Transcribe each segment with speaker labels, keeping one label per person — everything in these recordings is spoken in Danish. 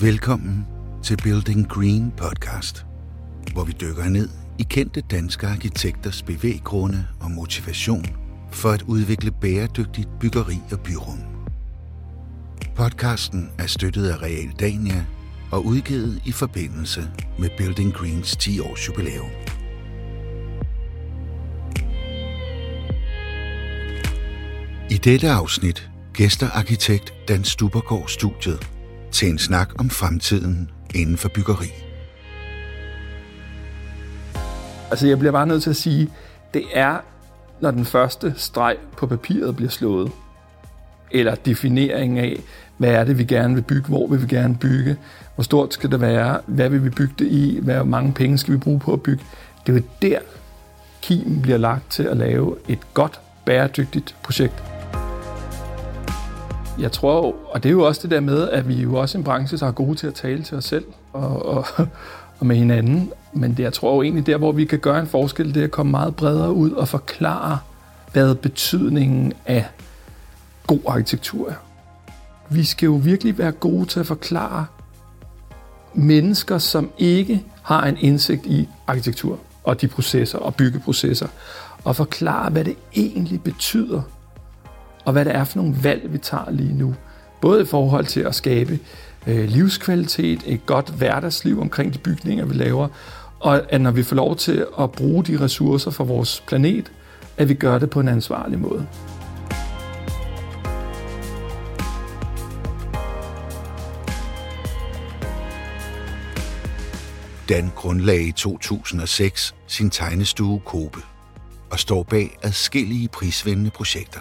Speaker 1: Velkommen til Building Green podcast, hvor vi dykker ned i kendte danske arkitekters bevæggrunde og motivation for at udvikle bæredygtigt byggeri og byrum. Podcasten er støttet af Real Dania og udgivet i forbindelse med Building Greens 10 års jubilæum. I dette afsnit gæster arkitekt Dan Stubergaard studiet til en snak om fremtiden inden for byggeri.
Speaker 2: Altså jeg bliver bare nødt til at sige, det er, når den første streg på papiret bliver slået, eller defineringen af, hvad er det, vi gerne vil bygge, hvor vil vi gerne bygge, hvor stort skal det være, hvad vil vi bygge det i, hvor mange penge skal vi bruge på at bygge. Det er jo der, kimen bliver lagt til at lave et godt, bæredygtigt projekt. Jeg tror, og det er jo også det der med, at vi er jo også en branche, der er gode til at tale til os selv og, og, og med hinanden. Men det, jeg tror jo egentlig, der hvor vi kan gøre en forskel, det er at komme meget bredere ud og forklare, hvad betydningen af god arkitektur er. Vi skal jo virkelig være gode til at forklare mennesker, som ikke har en indsigt i arkitektur og de processer og byggeprocesser, og forklare, hvad det egentlig betyder og hvad det er for nogle valg, vi tager lige nu. Både i forhold til at skabe øh, livskvalitet, et godt hverdagsliv omkring de bygninger, vi laver, og at når vi får lov til at bruge de ressourcer for vores planet, at vi gør det på en ansvarlig måde.
Speaker 1: Dan grundlagde i 2006 sin tegnestue Kobe og står bag adskillige prisvindende projekter.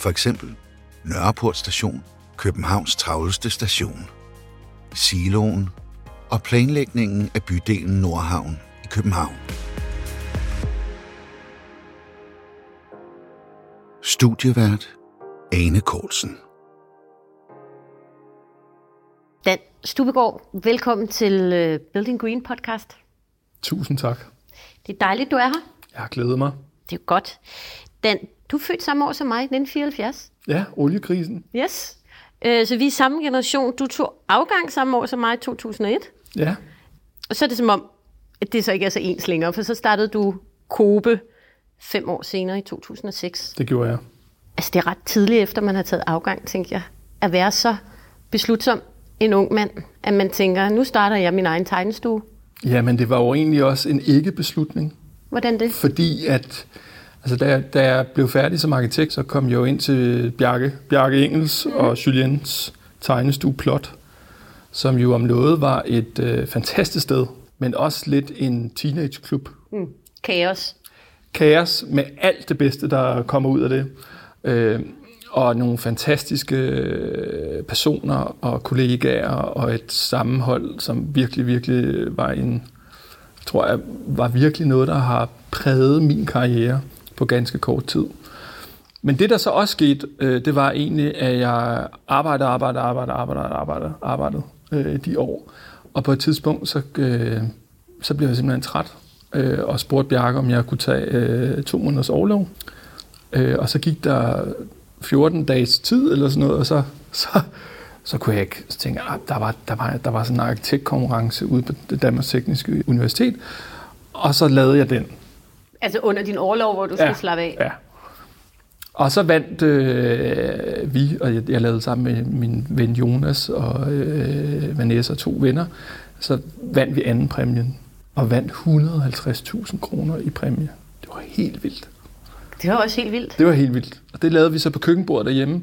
Speaker 1: For eksempel Nørreport Station, Københavns travleste station, Siloen og planlægningen af bydelen Nordhavn i København. Studievært Ane Kortsen.
Speaker 3: Dan Stubegaard, velkommen til øh, Building Green podcast.
Speaker 2: Tusind tak.
Speaker 3: Det er dejligt, du er her.
Speaker 2: Jeg har glædet mig.
Speaker 3: Det er godt. Dan, du er født samme år som mig, 1974.
Speaker 2: Ja, oliekrisen.
Speaker 3: Yes. Øh, så vi er samme generation. Du tog afgang samme år som mig, 2001.
Speaker 2: Ja.
Speaker 3: Og så er det som om, at det så ikke er så ens længere, for så startede du Kobe fem år senere i 2006.
Speaker 2: Det gjorde jeg.
Speaker 3: Altså det er ret tidligt efter, man har taget afgang, tænker jeg. At være så beslutsom en ung mand, at man tænker, nu starter jeg min egen tegnestue.
Speaker 2: Ja, men det var jo egentlig også en ikke-beslutning.
Speaker 3: Hvordan det?
Speaker 2: Fordi at, altså da, da jeg blev færdig som arkitekt, så kom jeg jo ind til Bjarke, Bjarke Engels mm. og Juliens tegnestue Plot, som jo om noget var et øh, fantastisk sted, men også lidt en teenageklub.
Speaker 3: Mm. Kaos.
Speaker 2: Kaos med alt det bedste, der kommer ud af det. Øh, og nogle fantastiske øh, personer og kollegaer og et sammenhold, som virkelig, virkelig var en, tror jeg, var virkelig noget, der har præget min karriere på ganske kort tid. Men det, der så også skete, øh, det var egentlig, at jeg arbejdede, arbejdede, arbejdede, arbejdede, arbejdede, arbejdede øh, de år. Og på et tidspunkt, så, øh, så blev jeg simpelthen træt øh, og spurgte Bjarke, om jeg kunne tage øh, to måneders overlov. Øh, og så gik der 14 dages tid eller sådan noget, og så, så, så kunne jeg ikke tænke, at ah, der var, der, var, der var sådan en arkitektkonkurrence ude på det Danmarks Tekniske Universitet, og så lavede jeg den.
Speaker 3: Altså under din overlov, hvor du skal
Speaker 2: Ja,
Speaker 3: slappe af?
Speaker 2: Ja. Og så vandt øh, vi, og jeg, jeg lavede sammen med min ven Jonas og øh, Vanessa, to venner, så vandt vi anden præmien, og vandt 150.000 kroner i præmie. Det var helt vildt.
Speaker 3: Det var også helt vildt.
Speaker 2: Det var helt vildt. Og det lavede vi så på køkkenbordet derhjemme.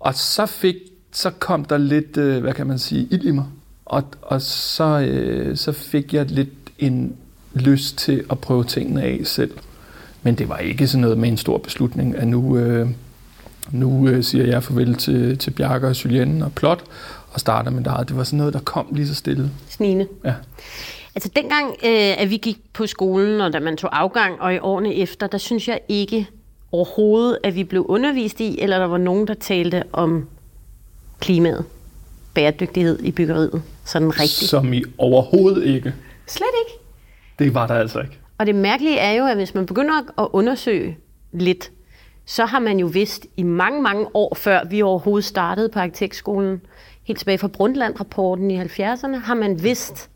Speaker 2: Og så fik, så kom der lidt, øh, hvad kan man sige, ild i mig. Og, og så, øh, så fik jeg lidt en lyst til at prøve tingene af selv. Men det var ikke sådan noget med en stor beslutning, at nu, øh, nu øh, siger jeg farvel til, til Bjarke og Julien og Plot, og starter med dig. Det var sådan noget, der kom lige så stille.
Speaker 3: Snigende.
Speaker 2: Ja.
Speaker 3: Altså dengang, øh, at vi gik på skolen, og da man tog afgang, og i årene efter, der synes jeg ikke overhovedet, at vi blev undervist i, eller der var nogen, der talte om klimaet, bæredygtighed i byggeriet, sådan rigtigt.
Speaker 2: Som i overhovedet ikke.
Speaker 3: Slet ikke.
Speaker 2: Det var der altså ikke.
Speaker 3: Og det mærkelige er jo, at hvis man begynder at undersøge lidt, så har man jo vidst i mange, mange år før vi overhovedet startede på arkitektskolen, helt tilbage fra Brundtland-rapporten i 70'erne, har man vidst,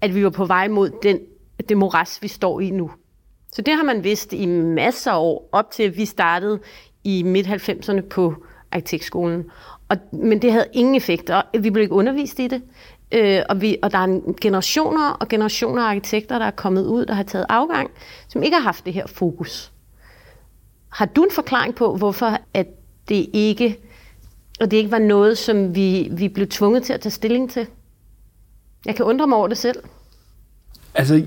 Speaker 3: at vi var på vej mod den, det moras, vi står i nu. Så det har man vidst i masser af år, op til at vi startede i midt-90'erne på arkitektskolen. Og, men det havde ingen effekt, og vi blev ikke undervist i det. Øh, og, vi, og der er generationer og generationer af arkitekter, der er kommet ud, der har taget afgang, som ikke har haft det her fokus. Har du en forklaring på, hvorfor at det ikke, og det ikke var noget, som vi, vi blev tvunget til at tage stilling til? Jeg kan undre mig over det selv.
Speaker 2: Altså,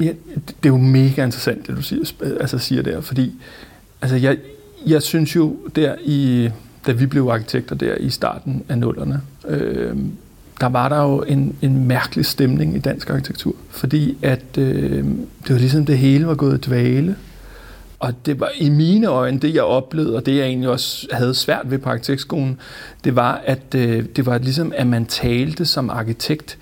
Speaker 2: ja, det er jo mega interessant, det du siger, altså, siger der, fordi altså, jeg, jeg synes jo, der i, da vi blev arkitekter der i starten af nullerne, øh, der var der jo en, en mærkelig stemning i dansk arkitektur, fordi at øh, det var ligesom det hele var gået dvale, og det var i mine øjne, det jeg oplevede, og det jeg egentlig også havde svært ved på arkitektskolen, det var, at øh, det var ligesom, at man talte som arkitekt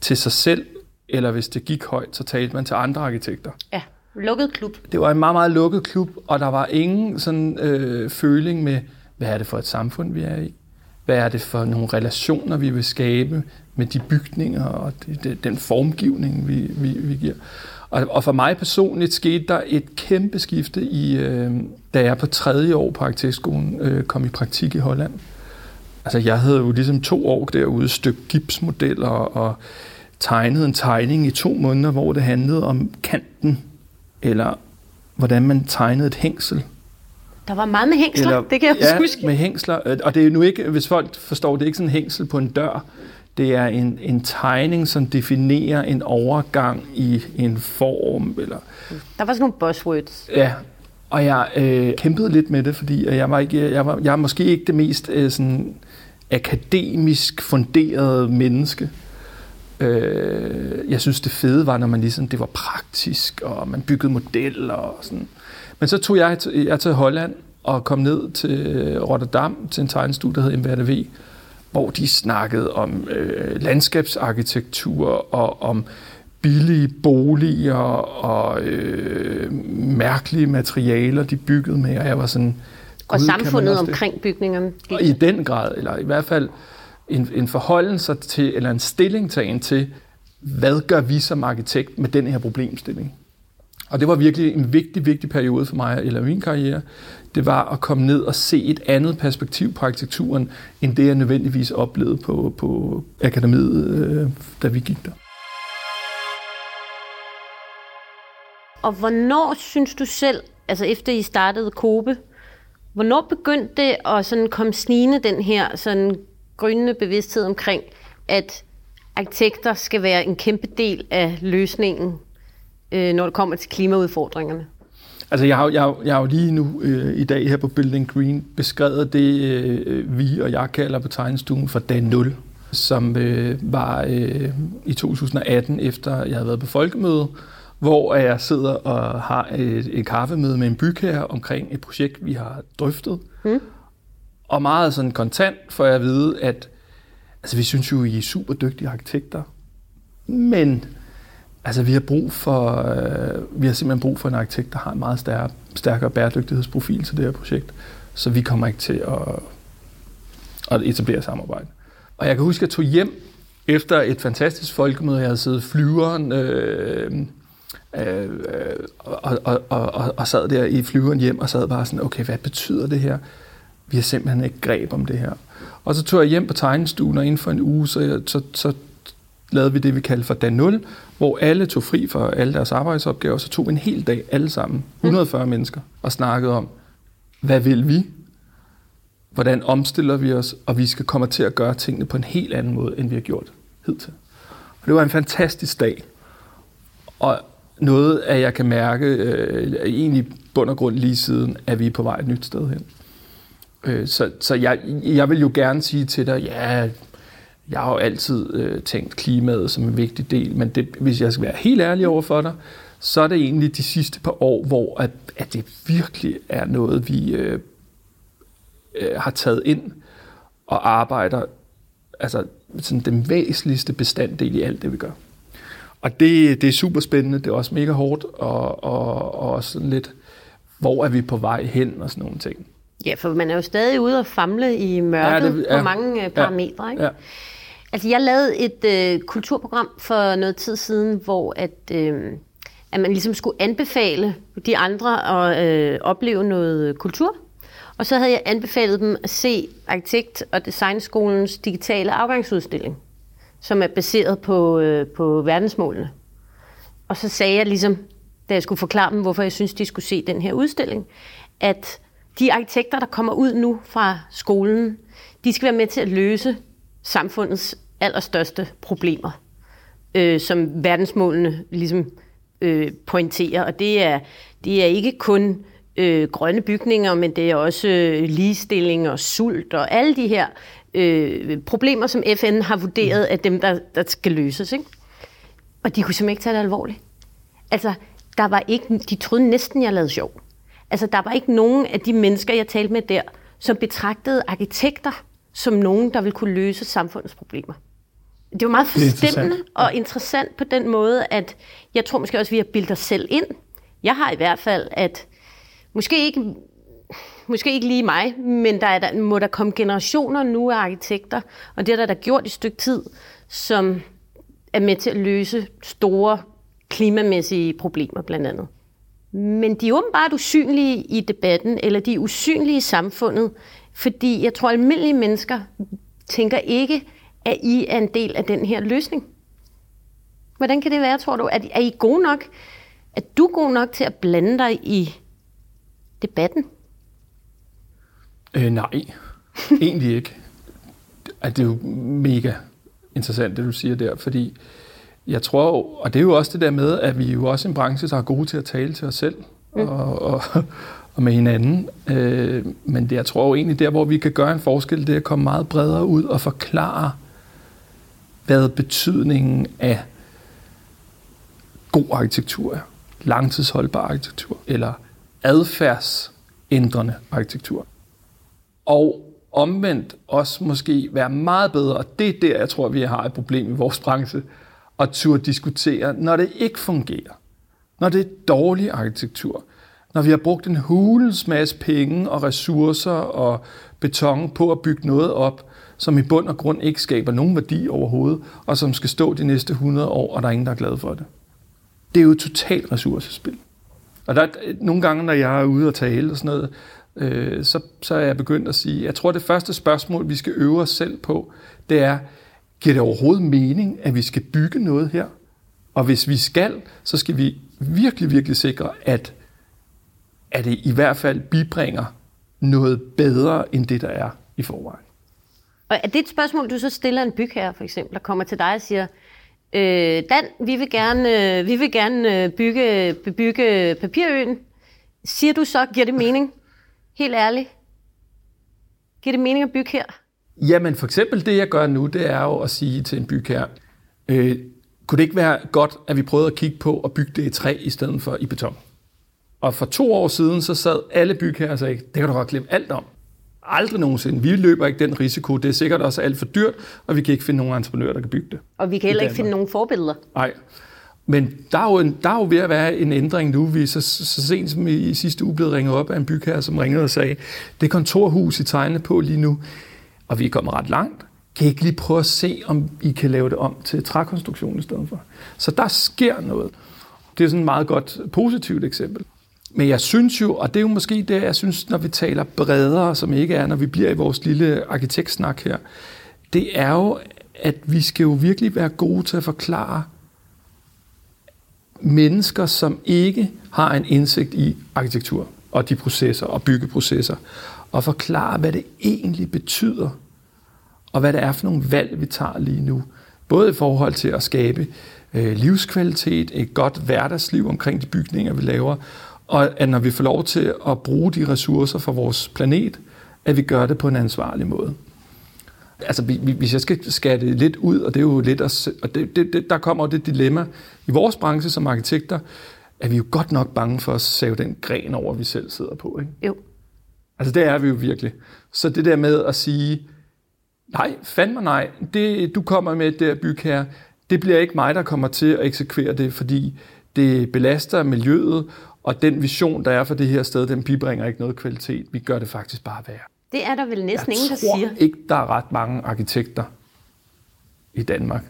Speaker 2: til sig selv, eller hvis det gik højt, så talte man til andre arkitekter.
Speaker 3: Ja, lukket klub.
Speaker 2: Det var en meget, meget lukket klub, og der var ingen sådan øh, føling med, hvad er det for et samfund, vi er i? Hvad er det for nogle relationer, vi vil skabe med de bygninger og den formgivning, vi, vi, vi giver? Og, og for mig personligt skete der et kæmpe skifte, i, øh, da jeg på tredje år på arkitektskolen øh, kom i praktik i Holland. Altså jeg havde jo ligesom to år derude, stykke gipsmodeller og tegnede en tegning i to måneder, hvor det handlede om kanten, eller hvordan man tegnede et hængsel.
Speaker 3: Der var meget med hængsler, eller, det kan jeg
Speaker 2: ja,
Speaker 3: huske.
Speaker 2: med hængsler. Og det er nu ikke, hvis folk forstår, det er ikke sådan en hængsel på en dør. Det er en, en tegning, som definerer en overgang i en form. Eller,
Speaker 3: der var sådan nogle buzzwords.
Speaker 2: Ja, og jeg øh, kæmpede lidt med det, fordi jeg var, ikke, jeg var, jeg er måske ikke det mest øh, sådan, akademisk funderede menneske. Øh, jeg synes, det fede var, når man ligesom, det var praktisk, og man byggede modeller og sådan. Men så tog jeg, jeg til Holland og kom ned til Rotterdam til en tegnestudie, der hed MVRDV, hvor de snakkede om øh, landskabsarkitektur og om billige boliger og øh, mærkelige materialer, de byggede med, og jeg var sådan...
Speaker 3: Og samfundet omkring bygningerne.
Speaker 2: Og I den grad, eller i hvert fald en, en forholdelse til, eller en stillingtagen til, hvad gør vi som arkitekt med den her problemstilling? Og det var virkelig en vigtig, vigtig periode for mig, eller min karriere. Det var at komme ned og se et andet perspektiv på arkitekturen, end det jeg nødvendigvis oplevede på, på akademiet, øh, da vi gik der.
Speaker 3: Og hvornår synes du selv, altså efter I startede Kobe, hvornår begyndte det at sådan komme snigende den her sådan grønne bevidsthed omkring, at arkitekter skal være en kæmpe del af løsningen, øh, når det kommer til klimaudfordringerne?
Speaker 2: Altså, jeg har, jeg, jeg har jo lige nu øh, i dag her på Building Green beskrevet det, øh, vi og jeg kalder på tegnestuen for dag 0, som øh, var øh, i 2018, efter jeg havde været på folkemøde, hvor jeg sidder og har et, et kaffemøde med en bygherre omkring et projekt, vi har drøftet. Mm. Og meget sådan kontant får jeg at vide, at altså, vi synes jo, I er super dygtige arkitekter, men altså, vi har brug for, øh, vi har simpelthen brug for en arkitekt, der har en meget stærkere, stærkere bæredygtighedsprofil til det her projekt, så vi kommer ikke til at, at etablere samarbejde. Og jeg kan huske, at jeg tog hjem efter et fantastisk folkemøde, jeg havde siddet flyveren, øh, øh, øh, og, og, og, og, og sad der i flyveren hjem og sad bare sådan, okay, hvad betyder det her? vi har simpelthen ikke greb om det her. Og så tog jeg hjem på tegnestuen, og inden for en uge, så, jeg, så, så lavede vi det, vi kaldte for dag 0, hvor alle tog fri for alle deres arbejdsopgaver, så tog en hel dag alle sammen, 140 mm. mennesker, og snakkede om, hvad vil vi? Hvordan omstiller vi os? Og vi skal komme til at gøre tingene på en helt anden måde, end vi har gjort hidtil. Og det var en fantastisk dag. Og noget, at jeg kan mærke, øh, egentlig bund og grund lige siden, at vi er på vej et nyt sted hen. Øh, så så jeg, jeg vil jo gerne sige til dig, ja, jeg har jo altid øh, tænkt klimaet som en vigtig del, men det, hvis jeg skal være helt ærlig over for dig, så er det egentlig de sidste par år, hvor at, at det virkelig er noget, vi øh, øh, har taget ind og arbejder, altså sådan den væsentligste bestanddel i alt det, vi gør. Og det, det er super spændende, det er også mega hårdt, og, og, og sådan lidt, hvor er vi på vej hen og sådan nogle ting.
Speaker 3: Ja, for man er jo stadig ude og famle i mørket ja, det, ja. på mange uh, parametre. Ikke? Ja. Altså, jeg lavede et øh, kulturprogram for noget tid siden, hvor at, øh, at man ligesom skulle anbefale de andre at øh, opleve noget kultur. Og så havde jeg anbefalet dem at se Arkitekt- og Designskolens digitale afgangsudstilling, som er baseret på, øh, på verdensmålene. Og så sagde jeg ligesom, da jeg skulle forklare dem, hvorfor jeg synes, de skulle se den her udstilling, at de arkitekter, der kommer ud nu fra skolen, de skal være med til at løse samfundets allerstørste problemer, øh, som verdensmålene ligesom øh, pointerer. Og det er, det er ikke kun øh, grønne bygninger, men det er også øh, ligestilling og sult og alle de her øh, problemer, som FN har vurderet af dem, der, der skal løses. Ikke? Og de kunne simpelthen ikke tage det alvorligt. Altså, der var ikke, de troede næsten, jeg lavede sjov. Altså, der var ikke nogen af de mennesker, jeg talte med der, som betragtede arkitekter som nogen, der ville kunne løse samfundets problemer. Det var meget forstemmende og interessant på den måde, at jeg tror måske også, at vi har bildet os selv ind. Jeg har i hvert fald, at måske ikke, måske ikke lige mig, men der, er, der må der komme generationer nu af arkitekter, og det er der, der gjort i et stykke tid, som er med til at løse store klimamæssige problemer blandt andet. Men de er åbenbart usynlige i debatten, eller de er usynlige i samfundet, fordi jeg tror, at almindelige mennesker tænker ikke, at I er en del af den her løsning. Hvordan kan det være, tror du? Er, er I gode nok? Er du god nok til at blande dig i debatten?
Speaker 2: Øh, nej, egentlig ikke. At det er jo mega interessant, det du siger der, fordi jeg tror, og det er jo også det der med, at vi er jo også en branche, der er gode til at tale til os selv mm. og, og, og med hinanden. Øh, men det, jeg tror jo egentlig, der hvor vi kan gøre en forskel, det er at komme meget bredere ud og forklare, hvad betydningen af god arkitektur er. Langtidsholdbar arkitektur, eller adfærdsændrende arkitektur. Og omvendt også måske være meget bedre, og det er der, jeg tror, vi har et problem i vores branche, at turde diskutere, når det ikke fungerer. Når det er dårlig arkitektur. Når vi har brugt en hulens masse penge og ressourcer og beton på at bygge noget op, som i bund og grund ikke skaber nogen værdi overhovedet, og som skal stå de næste 100 år, og der er ingen, der er glad for det. Det er jo et totalt ressourcespil. Og der, nogle gange, når jeg er ude og tale og sådan noget, øh, så, så er jeg begyndt at sige, jeg tror, det første spørgsmål, vi skal øve os selv på, det er, giver det overhovedet mening, at vi skal bygge noget her? Og hvis vi skal, så skal vi virkelig, virkelig sikre, at, at det i hvert fald bibringer noget bedre, end det, der er i forvejen.
Speaker 3: Og er det et spørgsmål, du så stiller en bygherre, for eksempel, der kommer til dig og siger, øh, Dan, vi vil gerne, øh, vi vil gerne øh, bygge, bebygge papirøen. Siger du så, giver det mening? Helt ærligt. Giver det mening at bygge her?
Speaker 2: Jamen for eksempel det, jeg gør nu, det er jo at sige til en bygherre, øh, kunne det ikke være godt, at vi prøvede at kigge på at bygge det i træ i stedet for i beton? Og for to år siden, så sad alle bygherrer og sagde, det kan du godt glemme alt om. Aldrig nogensinde. Vi løber ikke den risiko. Det er sikkert også alt for dyrt, og vi kan ikke finde nogen entreprenører, der kan bygge det.
Speaker 3: Og vi kan heller ikke finde nogen forbilleder.
Speaker 2: Nej. Men der er, jo en, der er jo ved at være en ændring nu. Vi er så, så sent som i, i sidste uge blevet ringet op af en bygherre, som ringede og sagde, det kontorhus, I tegner på lige nu, og vi er kommet ret langt. Kan I ikke lige prøve at se, om I kan lave det om til trækonstruktion i stedet for? Så der sker noget. Det er sådan et meget godt positivt eksempel. Men jeg synes jo, og det er jo måske det, jeg synes, når vi taler bredere, som ikke er, når vi bliver i vores lille arkitektsnak her, det er jo, at vi skal jo virkelig være gode til at forklare mennesker, som ikke har en indsigt i arkitektur og de processer og byggeprocesser, og forklare, hvad det egentlig betyder, og hvad det er for nogle valg, vi tager lige nu. Både i forhold til at skabe øh, livskvalitet, et godt hverdagsliv omkring de bygninger, vi laver, og at når vi får lov til at bruge de ressourcer for vores planet, at vi gør det på en ansvarlig måde. Altså, hvis jeg skal skære det lidt ud, og det er jo lidt at, og det, det, det, der kommer jo det dilemma i vores branche som arkitekter, er vi jo godt nok bange for at save den gren over, vi selv sidder på. Ikke?
Speaker 3: Jo.
Speaker 2: Altså, det er vi jo virkelig. Så det der med at sige, nej, fandme nej, det du kommer med det bygge her, det bliver ikke mig, der kommer til at eksekvere det, fordi det belaster miljøet, Og den vision, der er for det her sted, den bibringer ikke noget kvalitet. Vi gør det faktisk bare værre.
Speaker 3: Det er der vel næsten
Speaker 2: Jeg
Speaker 3: ingen, der
Speaker 2: tror
Speaker 3: siger.
Speaker 2: ikke, der er ret mange arkitekter i Danmark.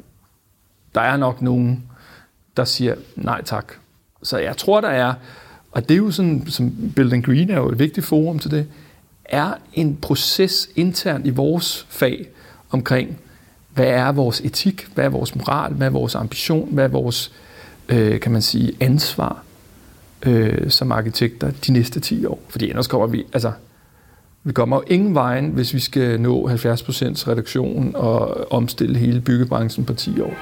Speaker 2: Der er nok nogen, der siger nej tak. Så jeg tror, der er, og det er jo sådan, som Building Green er jo et vigtigt forum til det, er en proces internt i vores fag omkring, hvad er vores etik, hvad er vores moral, hvad er vores ambition, hvad er vores, øh, kan man sige, ansvar øh, som arkitekter de næste 10 år. Fordi ellers kommer vi, altså, vi kommer jo ingen vejen, hvis vi skal nå 70% reduktion og omstille hele byggebranchen på 10 år.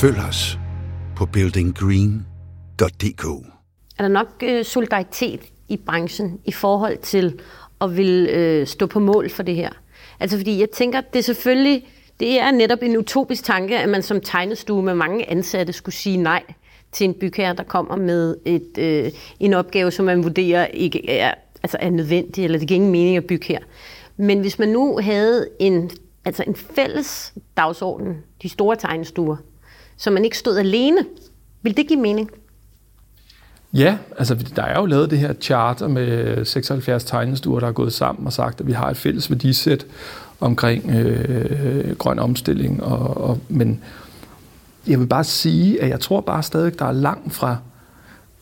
Speaker 1: Følg os på buildinggreen.dk.
Speaker 3: Er der nok øh, solidaritet i branchen i forhold til at vil øh, stå på mål for det her? Altså fordi jeg tænker, det er selvfølgelig, det er netop en utopisk tanke, at man som tegnestue med mange ansatte skulle sige nej til en bygherre, der kommer med et, øh, en opgave, som man vurderer ikke er, altså er nødvendig, eller det giver ingen mening at bygge her. Men hvis man nu havde en, altså en fælles dagsorden, de store tegnestuer, så man ikke stod alene, vil det give mening?
Speaker 2: Ja, altså der er jo lavet det her charter med 76 tegnestuer, der er gået sammen og sagt, at vi har et fælles værdisæt omkring øh, grøn omstilling. Og, og, men jeg vil bare sige, at jeg tror bare stadig, der er langt fra,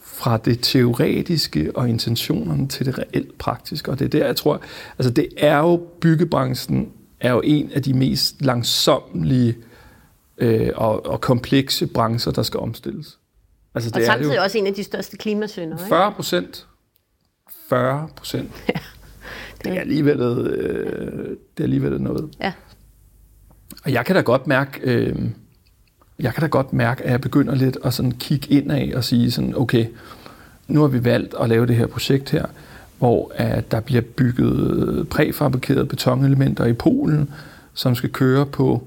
Speaker 2: fra det teoretiske og intentionerne til det reelt praktiske. Og det er der, jeg tror, altså det er jo, byggebranchen er jo en af de mest langsomlige øh, og, og komplekse brancher, der skal omstilles. Altså,
Speaker 3: Og
Speaker 2: det er
Speaker 3: samtidig
Speaker 2: jo
Speaker 3: også en af de største klimasynder. Ikke?
Speaker 2: 40 procent. 40 procent. Det er alligevel, øh, det er alligevel noget.
Speaker 3: Ja.
Speaker 2: Og jeg kan da godt mærke, øh, jeg kan da godt mærke, at jeg begynder lidt at sådan kigge indad og sige sådan, okay, nu har vi valgt at lave det her projekt her, hvor at der bliver bygget præfabrikerede betonelementer i Polen, som skal køre på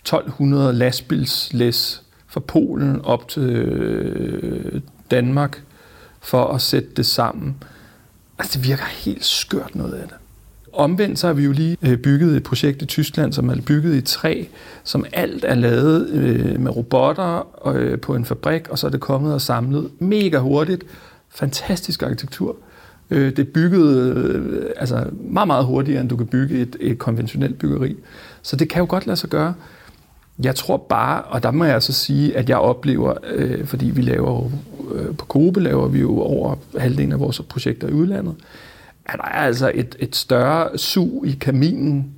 Speaker 2: 1200 lastbilslæs fra Polen op til øh, Danmark for at sætte det sammen. Altså, det virker helt skørt noget af det. Omvendt så har vi jo lige øh, bygget et projekt i Tyskland, som er bygget i træ, som alt er lavet øh, med robotter øh, på en fabrik, og så er det kommet og samlet mega hurtigt. Fantastisk arkitektur. Øh, det er bygget øh, altså meget, meget hurtigere, end du kan bygge et, et konventionelt byggeri. Så det kan jo godt lade sig gøre. Jeg tror bare, og der må jeg så sige, at jeg oplever, øh, fordi vi laver øh, på Kobe laver vi jo over halvdelen af vores projekter i udlandet, at der er altså et, et større sug i kaminen,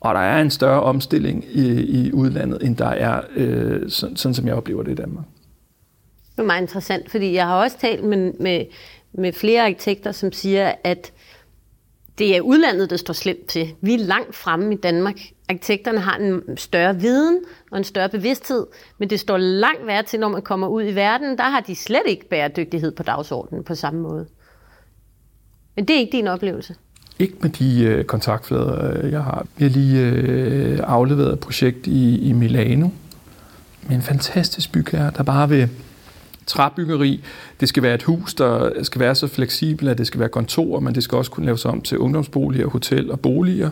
Speaker 2: og der er en større omstilling i, i udlandet, end der er, øh, sådan, sådan som jeg oplever det i Danmark.
Speaker 3: Det er meget interessant, fordi jeg har også talt med, med, med flere arkitekter, som siger, at det er udlandet, der står slemt til. Vi er langt fremme i Danmark. Arkitekterne har en større viden og en større bevidsthed, men det står langt værre til, når man kommer ud i verden. Der har de slet ikke bæredygtighed på dagsordenen på samme måde. Men det er ikke din oplevelse.
Speaker 2: Ikke med de øh, kontaktflader, øh, jeg har. Vi har lige øh, afleveret et projekt i, i Milano med en fantastisk bygherre, der bare vil træbyggeri. Det skal være et hus, der skal være så fleksibelt, at det skal være kontor, men det skal også kunne laves om til ungdomsboliger, hotel og boliger.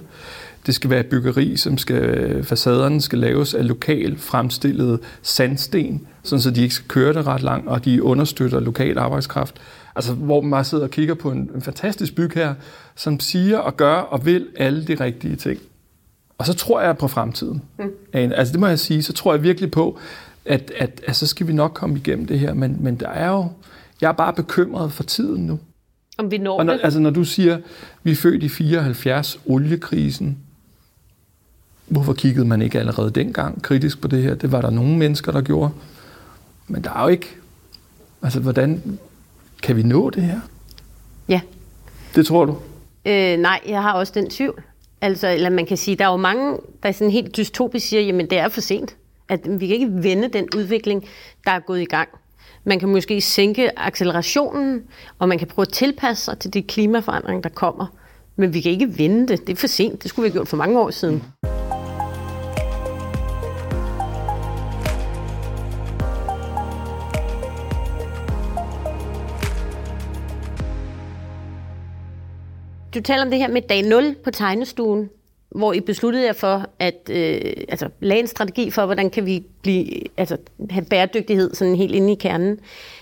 Speaker 2: Det skal være et byggeri, som skal, facaderne skal laves af lokal fremstillet sandsten, sådan så de ikke skal køre det ret langt, og de understøtter lokal arbejdskraft. Altså, hvor man bare sidder og kigger på en, en fantastisk bygherre, som siger og gør og vil alle de rigtige ting. Og så tror jeg på fremtiden. Mm. Altså, det må jeg sige. Så tror jeg virkelig på, at, at, at så skal vi nok komme igennem det her. Men, men der er jo... Jeg er bare bekymret for tiden nu.
Speaker 3: Om vi når
Speaker 2: Og når,
Speaker 3: det.
Speaker 2: altså, når du siger, vi er født i 74, oliekrisen, hvorfor kiggede man ikke allerede dengang kritisk på det her? Det var der nogle mennesker, der gjorde. Men der er jo ikke... Altså, hvordan kan vi nå det her?
Speaker 3: Ja.
Speaker 2: Det tror du?
Speaker 3: Øh, nej, jeg har også den tvivl. Altså, eller man kan sige, der er jo mange, der sådan helt dystopisk siger, jamen det er for sent. At vi kan ikke vende den udvikling, der er gået i gang. Man kan måske sænke accelerationen, og man kan prøve at tilpasse sig til de klimaforandringer, der kommer. Men vi kan ikke vende det. Det er for sent. Det skulle vi have gjort for mange år siden. du taler om det her med dag 0 på tegnestuen, hvor I besluttede jer for at øh, altså, lave en strategi for, hvordan kan vi blive, altså, have bæredygtighed sådan helt inde i kernen.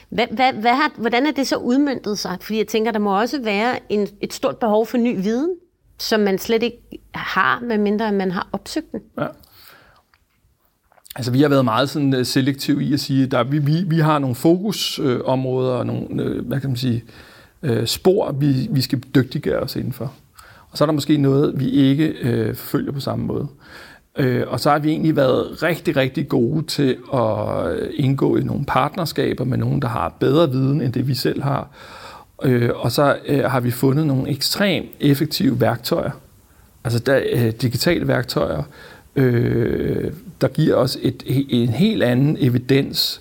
Speaker 3: Hvad, hvad, hvad har, hvordan er det så udmyndtet sig? Fordi jeg tænker, der må også være en, et stort behov for ny viden, som man slet ikke har, medmindre man har opsøgt den. Ja.
Speaker 2: Altså, vi har været meget sådan øh, selektive selektiv i at sige, at vi, vi, vi har nogle fokusområder øh, og nogle, øh, hvad kan man sige, øh, spor, vi, vi skal dygtiggøre os indenfor. Og så er der måske noget, vi ikke øh, følger på samme måde. Øh, og så har vi egentlig været rigtig, rigtig gode til at indgå i nogle partnerskaber med nogen, der har bedre viden, end det vi selv har. Øh, og så øh, har vi fundet nogle ekstremt effektive værktøjer, altså der, øh, digitale værktøjer, øh, der giver os et, en helt anden evidens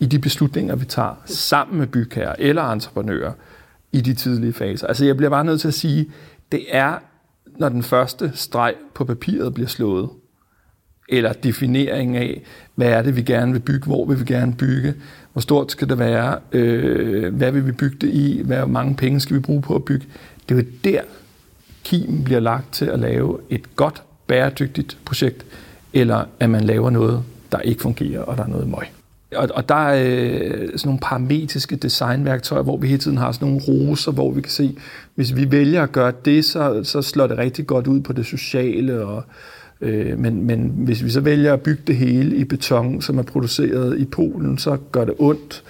Speaker 2: i de beslutninger, vi tager sammen med bygherrer eller entreprenører i de tidlige faser. Altså jeg bliver bare nødt til at sige, det er, når den første streg på papiret bliver slået, eller definering af, hvad er det, vi gerne vil bygge, hvor vil vi gerne bygge, hvor stort skal det være, øh, hvad vil vi bygge det i, hvor mange penge skal vi bruge på at bygge. Det er jo der, kimen bliver lagt til at lave et godt bæredygtigt projekt, eller at man laver noget, der ikke fungerer, og der er noget møg. Og, og der er øh, sådan nogle parametriske designværktøjer, hvor vi hele tiden har sådan nogle roser, hvor vi kan se, hvis vi vælger at gøre det, så, så slår det rigtig godt ud på det sociale. Og, øh, men, men hvis vi så vælger at bygge det hele i beton, som er produceret i Polen, så gør det ondt.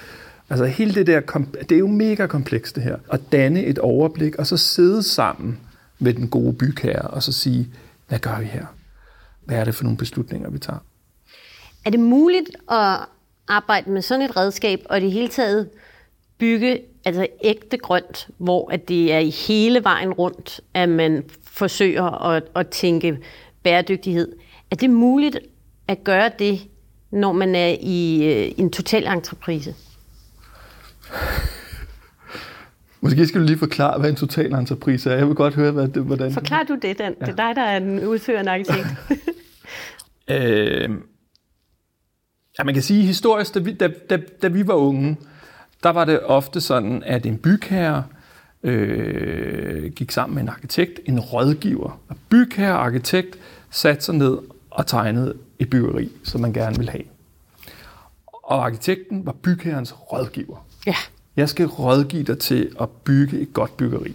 Speaker 2: Altså hele det der, det er jo mega komplekst det her. At danne et overblik, og så sidde sammen med den gode bygherre, og så sige, hvad gør vi her? Hvad er det for nogle beslutninger, vi tager?
Speaker 3: Er det muligt at arbejde med sådan et redskab, og det hele taget bygge altså ægte grønt, hvor at det er i hele vejen rundt, at man forsøger at, at tænke bæredygtighed. Er det muligt at gøre det, når man er i øh, en total entreprise?
Speaker 2: Måske skal du lige forklare, hvad en total entreprise er. Jeg vil godt høre, hvad det, hvordan...
Speaker 3: Forklar du det, Dan? Ja. Det er dig, der er en udførende arkitekt.
Speaker 2: øh, ja, man kan sige historisk, da vi, da, da, da vi var unge, der var det ofte sådan, at en bygherre øh, gik sammen med en arkitekt, en rådgiver. Og bygherre og arkitekt satte sig ned og tegnede et byggeri, som man gerne ville have. Og arkitekten var bygherrens rådgiver.
Speaker 3: Ja.
Speaker 2: Jeg skal rådgive dig til at bygge et godt byggeri.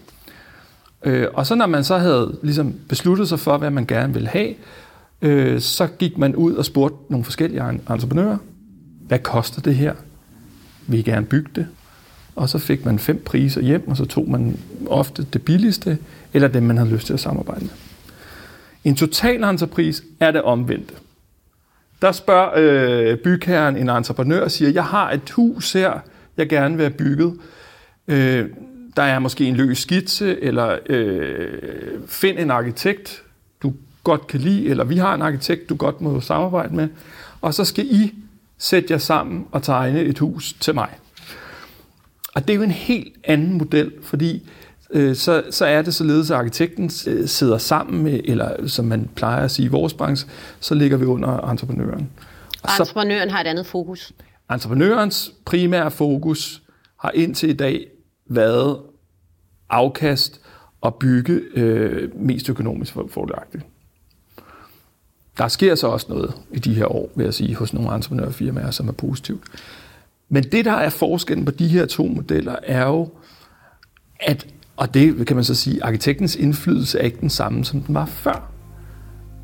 Speaker 2: Øh, og så når man så havde ligesom besluttet sig for, hvad man gerne ville have, øh, så gik man ud og spurgte nogle forskellige entreprenører, hvad koster det her? Vil I gerne bygge det? Og så fik man fem priser hjem, og så tog man ofte det billigste, eller dem, man havde lyst til at samarbejde med. En total entrepris er det omvendte. Der spørger øh, bygherren en entreprenør og siger, jeg har et hus her, jeg gerne vil have bygget. Øh, der er måske en løs skitse, eller øh, find en arkitekt, godt kan lide, eller vi har en arkitekt, du godt må samarbejde med, og så skal I sætte jer sammen og tegne et hus til mig. Og det er jo en helt anden model, fordi øh, så, så er det således, at arkitekten øh, sidder sammen med, eller som man plejer at sige i vores branche, så ligger vi under entreprenøren.
Speaker 3: Og, og entreprenøren har et andet fokus.
Speaker 2: Entreprenørens primære fokus har indtil i dag været afkast og bygge øh, mest økonomisk fordelagtigt. Der sker så også noget i de her år, vil jeg sige, hos nogle entreprenørfirmaer, som er positivt. Men det, der er forskellen på de her to modeller, er jo, at, og det kan man så sige, arkitektens indflydelse er ikke den samme, som den var før.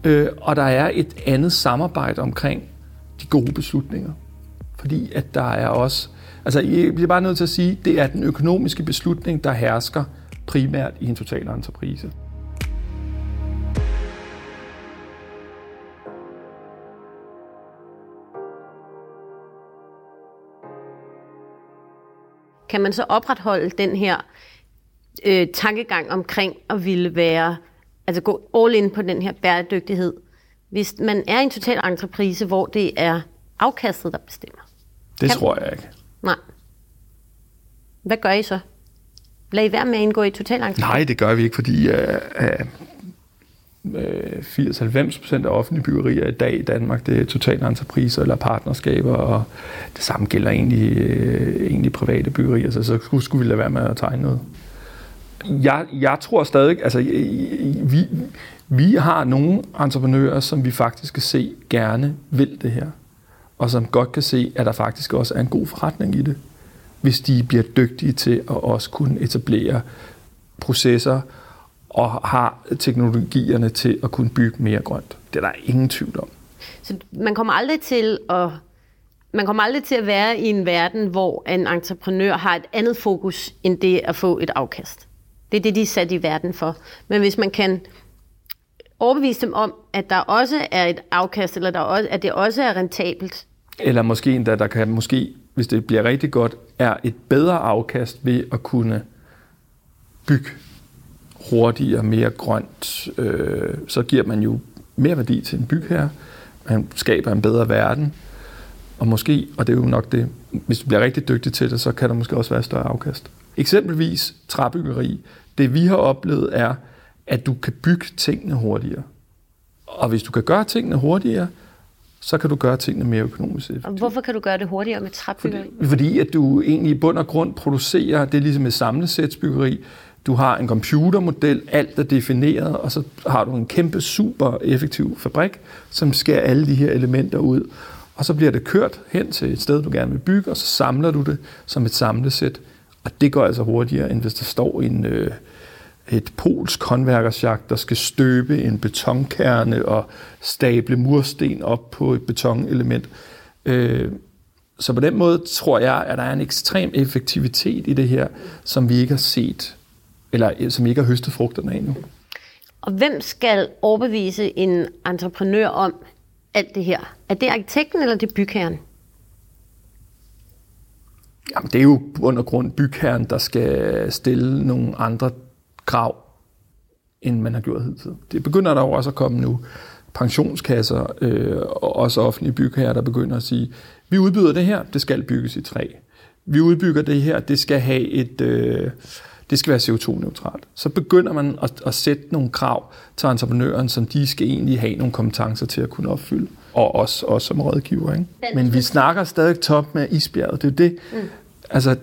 Speaker 2: Øh, og der er et andet samarbejde omkring de gode beslutninger fordi at der er også... Altså, jeg bliver bare nødt til at sige, det er den økonomiske beslutning, der hersker primært i en total entreprise.
Speaker 3: Kan man så opretholde den her øh, tankegang omkring at ville være, altså gå all in på den her bæredygtighed, hvis man er i en total entreprise, hvor det er afkastet, der bestemmer?
Speaker 2: Det kan... tror jeg ikke.
Speaker 3: Nej. Hvad gør I så? Lad I være med at indgå i total
Speaker 2: Nej, det gør vi ikke, fordi uh, uh, Øh, 80-90% af offentlige byggerier i dag i Danmark, det er totale entrepriser eller partnerskaber, og det samme gælder egentlig, øh, egentlig private byggerier, så så skulle, skulle vi lade være med at tegne noget. Jeg, jeg tror stadig, altså vi, vi har nogle entreprenører, som vi faktisk kan se gerne vil det her, og som godt kan se, at der faktisk også er en god forretning i det, hvis de bliver dygtige til at også kunne etablere processer og har teknologierne til at kunne bygge mere grønt. Det er der ingen tvivl om.
Speaker 3: Så man kommer aldrig til at man kommer aldrig til at være i en verden, hvor en entreprenør har et andet fokus end det at få et afkast. Det er det, de er sat i verden for. Men hvis man kan overbevise dem om, at der også er et afkast, eller der også, at det også er rentabelt.
Speaker 2: Eller måske endda, der kan måske, hvis det bliver rigtig godt, er et bedre afkast ved at kunne bygge hurtigere, mere grønt. Øh, så giver man jo mere værdi til en bygherre. Man skaber en bedre verden. Og måske, og det er jo nok det, hvis du bliver rigtig dygtig til det, så kan der måske også være større afkast. Eksempelvis træbyggeri. Det vi har oplevet er, at du kan bygge tingene hurtigere. Og hvis du kan gøre tingene hurtigere, så kan du gøre tingene mere økonomisk effektivt.
Speaker 3: Og hvorfor kan du gøre det hurtigere med træbyggeri?
Speaker 2: Fordi, fordi at du egentlig i bund og grund producerer, det er ligesom et samlesætsbyggeri, du har en computermodel, alt er defineret, og så har du en kæmpe super effektiv fabrik, som skærer alle de her elementer ud. Og så bliver det kørt hen til et sted, du gerne vil bygge, og så samler du det som et samlesæt. Og det går altså hurtigere, end hvis der står en, øh, et polsk håndværkersjagt, der skal støbe en betonkerne og stable mursten op på et betonelement. Øh, så på den måde tror jeg, at der er en ekstrem effektivitet i det her, som vi ikke har set, eller som vi ikke har høstet frugterne af endnu.
Speaker 3: Og hvem skal overbevise en entreprenør om alt det her? Er det arkitekten eller det bygherren?
Speaker 2: Jamen, det er jo under grund bygherren, der skal stille nogle andre krav, end man har gjort hidtil. Det begynder der jo også at komme nu. Pensionskasser øh, og også offentlige bygherrer, der begynder at sige, vi udbyder det her, det skal bygges i træ. Vi udbygger det her, det skal have et... Øh, det skal være CO2-neutralt. Så begynder man at, at sætte nogle krav til entreprenøren, som de skal egentlig have nogle kompetencer til at kunne opfylde. Og også, også som rådgiver. Ikke? Men vi snakker stadig top med isbjerget. Det er det. Mm. Altså,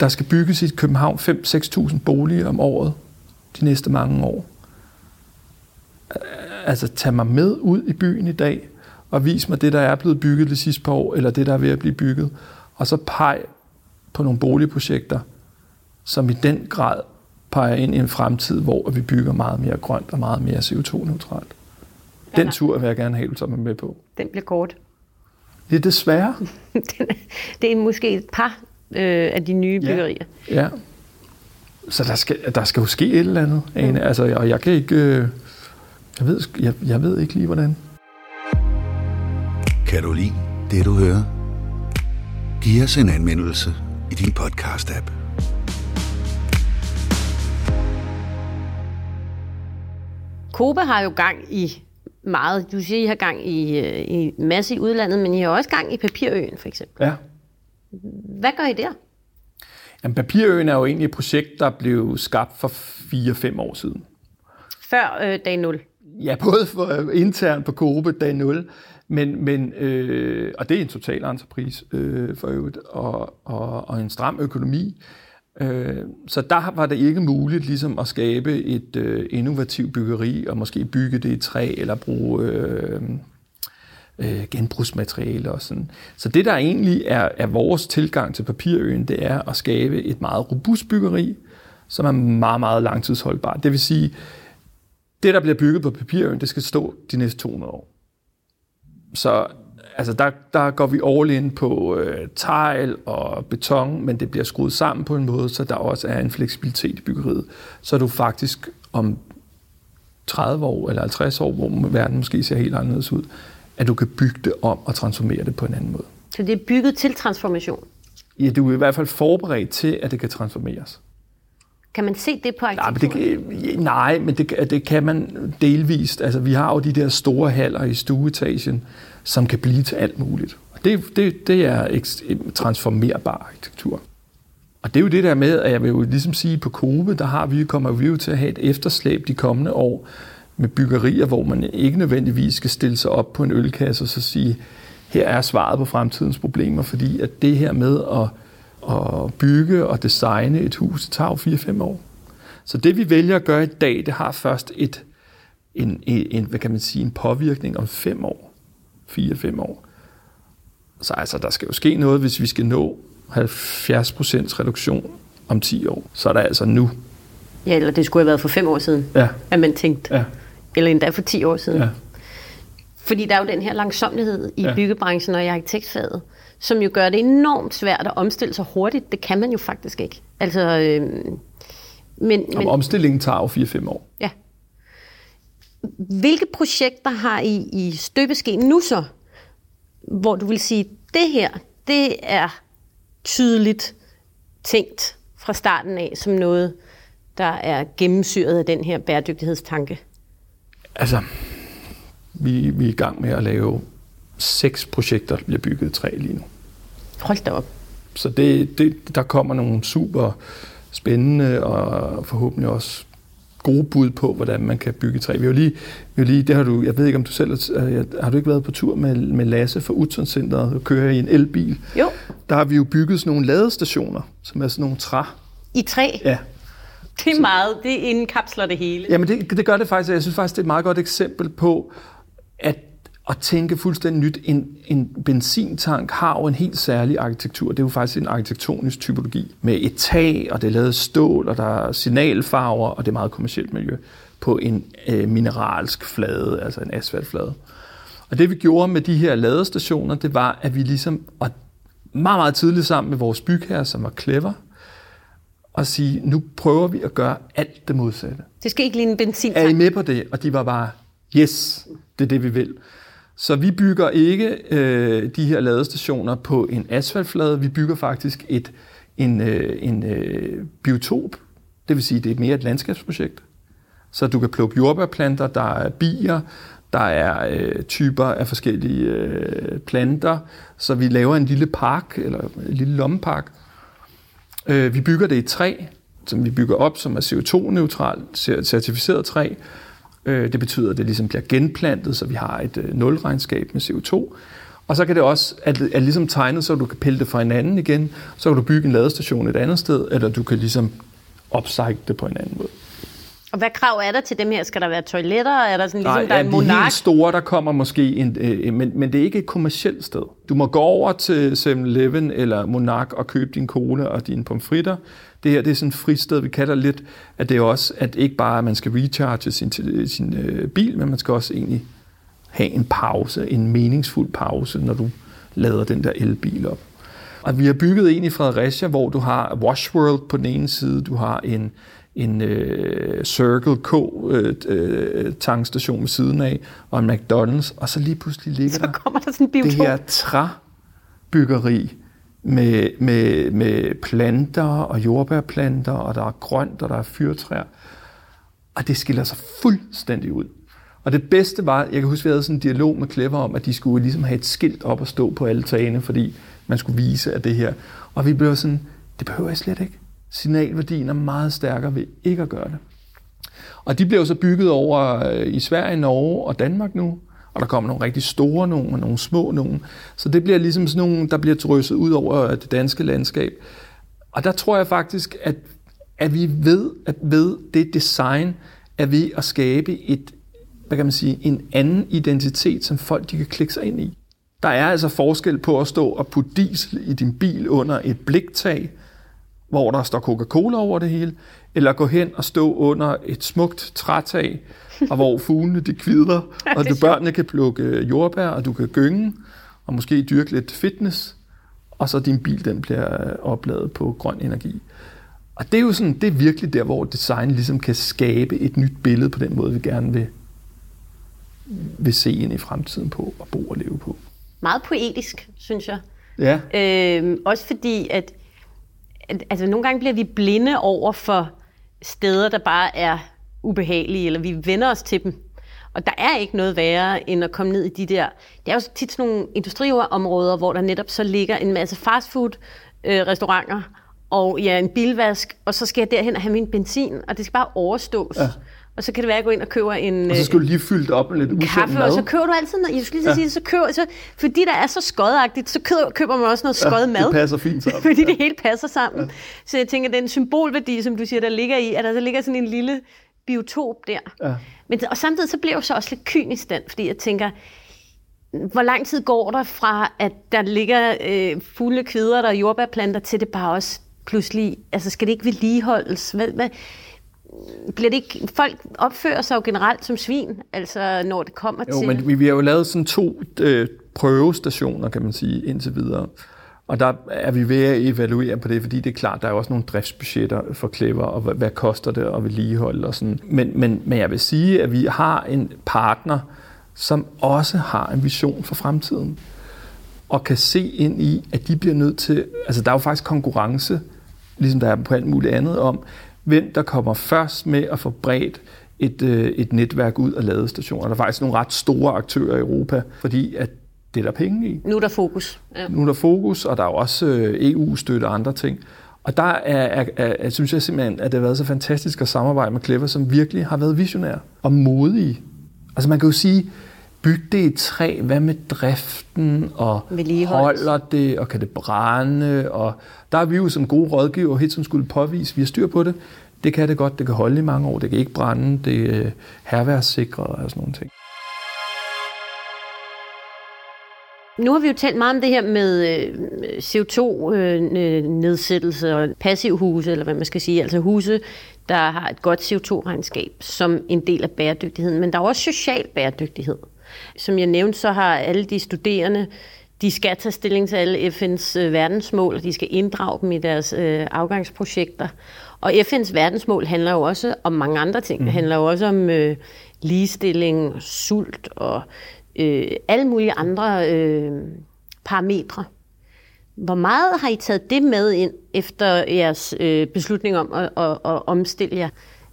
Speaker 2: der skal bygges i København 5-6.000 boliger om året de næste mange år. Altså, tag mig med ud i byen i dag, og vis mig det, der er blevet bygget de sidste par år, eller det, der er ved at blive bygget. Og så peg på nogle boligprojekter, som i den grad peger ind i en fremtid, hvor vi bygger meget mere grønt og meget mere CO2-neutralt. Den ja. tur vil jeg gerne have, som er med på.
Speaker 3: Den bliver kort.
Speaker 2: Det er desværre.
Speaker 3: det er måske et par øh, af de nye byggerier.
Speaker 2: Ja. ja. Så der skal, der skal jo ske et eller andet. Mm. Altså, og jeg kan ikke... Øh, jeg, ved, jeg, jeg ved ikke lige, hvordan.
Speaker 1: Kan du lide det, du hører? Giv os en anmeldelse i din podcast-app.
Speaker 3: Kobe har jo gang i meget. Du siger, I har gang i, øh, i masse i udlandet, men I har også gang i Papirøen, for eksempel.
Speaker 2: Ja.
Speaker 3: Hvad gør I der?
Speaker 2: Jamen, Papirøen er jo egentlig et projekt, der blev skabt for 4-5 år siden.
Speaker 3: Før øh, dag 0?
Speaker 2: Ja, både for, øh, internt på Kobe dag 0, men, men, øh, og det er en total entreprise øh, for øvrigt, og, og, og en stram økonomi. Øh, så der var det ikke muligt ligesom at skabe et øh, innovativt byggeri, og måske bygge det i træ, eller bruge øh, øh, genbrugsmateriale og sådan. Så det, der egentlig er, er vores tilgang til papirøen, det er at skabe et meget robust byggeri, som er meget, meget langtidsholdbart. Det vil sige, det, der bliver bygget på papirøen, det skal stå de næste 200 år. Så altså der, der går vi all in på øh, tegl og beton, men det bliver skruet sammen på en måde, så der også er en fleksibilitet i byggeriet. Så du faktisk om 30 år eller 50 år, hvor verden måske ser helt anderledes ud, at du kan bygge det om og transformere det på en anden måde.
Speaker 3: Så det er bygget til transformation?
Speaker 2: Ja, du er i hvert fald forberedt til, at det kan transformeres.
Speaker 3: Kan man se det på
Speaker 2: arkitekturen? Nej, men det, nej, men det, det kan man delvist. Altså, vi har jo de der store haller i stueetagen, som kan blive til alt muligt. Og det, det, det er transformerbar arkitektur. Og det er jo det der med, at jeg vil jo ligesom sige, på Kobe, der har vi, kommer vi jo til at have et efterslæb de kommende år med byggerier, hvor man ikke nødvendigvis skal stille sig op på en ølkasse og så sige, her er svaret på fremtidens problemer, fordi at det her med at, at bygge og designe et hus, det tager jo 4-5 år. Så det vi vælger at gøre i dag, det har først et, en, en, hvad kan man sige, en påvirkning om fem år. Fire-fem år. Så altså, der skal jo ske noget, hvis vi skal nå 70% reduktion om 10 år. Så er der altså nu.
Speaker 3: Ja, eller det skulle have været for fem år siden,
Speaker 2: Ja,
Speaker 3: at man tænkte.
Speaker 2: ja,
Speaker 3: Eller endda for 10 år siden.
Speaker 2: ja.
Speaker 3: Fordi der er jo den her langsomlighed i
Speaker 2: ja.
Speaker 3: byggebranchen og i arkitektfaget, som jo gør det enormt svært at omstille sig hurtigt. Det kan man jo faktisk ikke. Altså, øh, men,
Speaker 2: Om Men... Omstillingen tager jo 4-5 år.
Speaker 3: ja. Hvilke projekter har I i støbeskeen nu så, hvor du vil sige, det her, det er tydeligt tænkt fra starten af som noget, der er gennemsyret af den her bæredygtighedstanke?
Speaker 2: Altså, vi, vi er i gang med at lave seks projekter, bliver bygget i træ lige nu.
Speaker 3: Hold da op.
Speaker 2: Så det, det, der kommer nogle super spændende og forhåbentlig også gode bud på, hvordan man kan bygge træ. Vi har lige, vi har lige det har du, jeg ved ikke, om du selv har, har du ikke været på tur med, med Lasse fra Utzon Centeret og kører i en elbil?
Speaker 3: Jo,
Speaker 2: Der har vi jo bygget sådan nogle ladestationer, som er sådan nogle træ.
Speaker 3: i træ.
Speaker 2: Ja.
Speaker 3: Det er meget, det indkapsler det hele.
Speaker 2: Jamen det, det gør det faktisk, og jeg synes faktisk, det er et meget godt eksempel på, at at tænke fuldstændig nyt. En, en benzintank har jo en helt særlig arkitektur. Det er jo faktisk en arkitektonisk typologi med et tag, og det er lavet stål, og der er signalfarver, og det er meget kommersielt miljø på en øh, mineralsk flade, altså en asfaltflade. Og det vi gjorde med de her ladestationer, det var, at vi ligesom, og meget, meget tidligt sammen med vores bygherre, som var clever, og sige, nu prøver vi at gøre alt det modsatte.
Speaker 3: Det skal ikke ligne en
Speaker 2: Er I
Speaker 3: benzintank.
Speaker 2: med på det? Og de var bare, yes, det er det, vi vil. Så vi bygger ikke øh, de her ladestationer på en asfaltflade, vi bygger faktisk et, en, øh, en øh, biotop. Det vil sige, det er mere et landskabsprojekt. Så du kan plukke jordbærplanter, der er bier, der er øh, typer af forskellige øh, planter. Så vi laver en lille park, eller en lille lommepark. Øh, vi bygger det i træ, som vi bygger op, som er CO2-neutralt, certificeret træ. Øh, det betyder, at det ligesom bliver genplantet, så vi har et øh, nulregnskab med CO2. Og så kan det også, at det er ligesom tegnet, så du kan pille det fra hinanden igen, så kan du bygge en ladestation et andet sted, eller du kan ligesom upcycle det på en anden måde.
Speaker 3: Og hvad krav er der til dem her? Skal der være toiletter? Er der sådan ligesom,
Speaker 2: Nej,
Speaker 3: der er
Speaker 2: ja,
Speaker 3: en
Speaker 2: de
Speaker 3: monark?
Speaker 2: helt store, der kommer måske, en, øh, men, men det er ikke et kommercielt sted. Du må gå over til 7-Eleven eller Monark og købe din cola og dine pomfritter. Det her det er sådan et fristed, vi kalder lidt, at det er også, at ikke bare at man skal recharge sin, sin øh, bil, men man skal også egentlig have en pause, en meningsfuld pause, når du lader den der elbil op. Og vi har bygget en i Fredericia, hvor du har Wash World på den ene side, du har en, en øh, Circle K øh, øh, tankstation ved siden af, og en McDonald's, og så lige pludselig ligger
Speaker 3: Så
Speaker 2: der
Speaker 3: kommer der sådan en
Speaker 2: det her træbyggeri med, med, med planter og jordbærplanter, og der er grønt, og der er fyrtræer. Og det skiller sig fuldstændig ud. Og det bedste var, jeg kan huske, vi havde sådan en dialog med Clever om, at de skulle ligesom have et skilt op og stå på alle tagene, fordi man skulle vise, at det her. Og vi blev sådan, det behøver jeg slet ikke. Signalværdien er meget stærkere ved ikke at gøre det. Og de blev så bygget over øh, i Sverige, Norge og Danmark nu. Og der kommer nogle rigtig store nogle og nogle små nogle. Så det bliver ligesom sådan nogle, der bliver drysset ud over øh, det danske landskab. Og der tror jeg faktisk, at, at vi ved, at ved det design, er ved at skabe et, hvad kan man sige, en anden identitet, som folk de kan klikke sig ind i. Der er altså forskel på at stå og putte diesel i din bil under et bliktag, hvor der står Coca-Cola over det hele, eller gå hen og stå under et smukt trætag, og hvor fuglene de kvider, og du børnene kan plukke jordbær, og du kan gynge, og måske dyrke lidt fitness, og så din bil den bliver opladet på grøn energi. Og det er jo sådan, det er virkelig der, hvor design ligesom kan skabe et nyt billede på den måde, vi gerne vil, vil se ind i fremtiden på, og bo og leve på.
Speaker 3: Meget poetisk, synes jeg.
Speaker 2: Ja.
Speaker 3: Øh, også fordi, at altså, nogle gange bliver vi blinde over for steder, der bare er ubehagelige, eller vi vender os til dem. Og der er ikke noget værre, end at komme ned i de der... Det er jo tit sådan nogle industriområder, hvor der netop så ligger en masse fastfood-restauranter, øh, og ja, en bilvask, og så skal jeg derhen og have min benzin, og det skal bare overstås. Ja og så kan det være, at jeg går ind og køber en
Speaker 2: Og så skal du lige fylde det op med lidt usund
Speaker 3: kaffe,
Speaker 2: mad.
Speaker 3: og så køber du altid noget. Jeg skulle lige ja. sige, så køber, så, fordi der er så skodagtigt, så køber, køber man også noget skød mad.
Speaker 2: Det passer fint sammen.
Speaker 3: fordi det hele passer sammen. Ja. Så jeg tænker, den symbolværdi, som du siger, der ligger i, at der så ligger sådan en lille biotop der.
Speaker 2: Ja.
Speaker 3: Men, og samtidig så bliver jeg så også lidt kynisk den, fordi jeg tænker, hvor lang tid går der fra, at der ligger øh, fulde kvider og jordbærplanter, til det bare også pludselig, altså skal det ikke vedligeholdes? Hvad, hvad, bliver det ikke, folk opfører sig jo generelt som svin, altså når det kommer
Speaker 2: Jo,
Speaker 3: til...
Speaker 2: men vi, vi har jo lavet sådan to øh, prøvestationer, kan man sige, indtil videre. Og der er vi ved at evaluere på det, fordi det er klart, der er jo også nogle driftsbudgetter for Clever, og hvad, hvad koster det at vedligeholde og sådan. Men, men, men jeg vil sige, at vi har en partner, som også har en vision for fremtiden, og kan se ind i, at de bliver nødt til... Altså, der er jo faktisk konkurrence, ligesom der er på alt muligt andet, om hvem der kommer først med at få bredt et, øh, et netværk ud af ladestationer. Der er faktisk nogle ret store aktører i Europa, fordi at det er der penge i.
Speaker 3: Nu er der fokus. Ja.
Speaker 2: Nu er der fokus, og der er jo også øh, EU-støtte og andre ting. Og der er, er, er, er, synes jeg simpelthen, at det har været så fantastisk at samarbejde med Clever, som virkelig har været visionære og modige. Altså man kan jo sige, byg det i træ, hvad med driften, og holder det, og kan det brænde, og der er vi jo som gode rådgiver helt som skulle påvise, vi har styr på det. Det kan det godt, det kan holde i mange år, det kan ikke brænde, det er herværdssikret og sådan nogle ting.
Speaker 3: Nu har vi jo talt meget om det her med øh, CO2-nedsættelse og passivhuse, eller hvad man skal sige, altså huse, der har et godt CO2-regnskab som en del af bæredygtigheden. Men der er også social bæredygtighed. Som jeg nævnte, så har alle de studerende, de skal tage stilling til alle FN's øh, verdensmål, og de skal inddrage dem i deres øh, afgangsprojekter. Og FN's verdensmål handler jo også om mange andre ting. Det handler jo også om øh, ligestilling, sult og øh, alle mulige andre øh, parametre. Hvor meget har I taget det med ind efter jeres øh, beslutning om at, at, at omstille jer?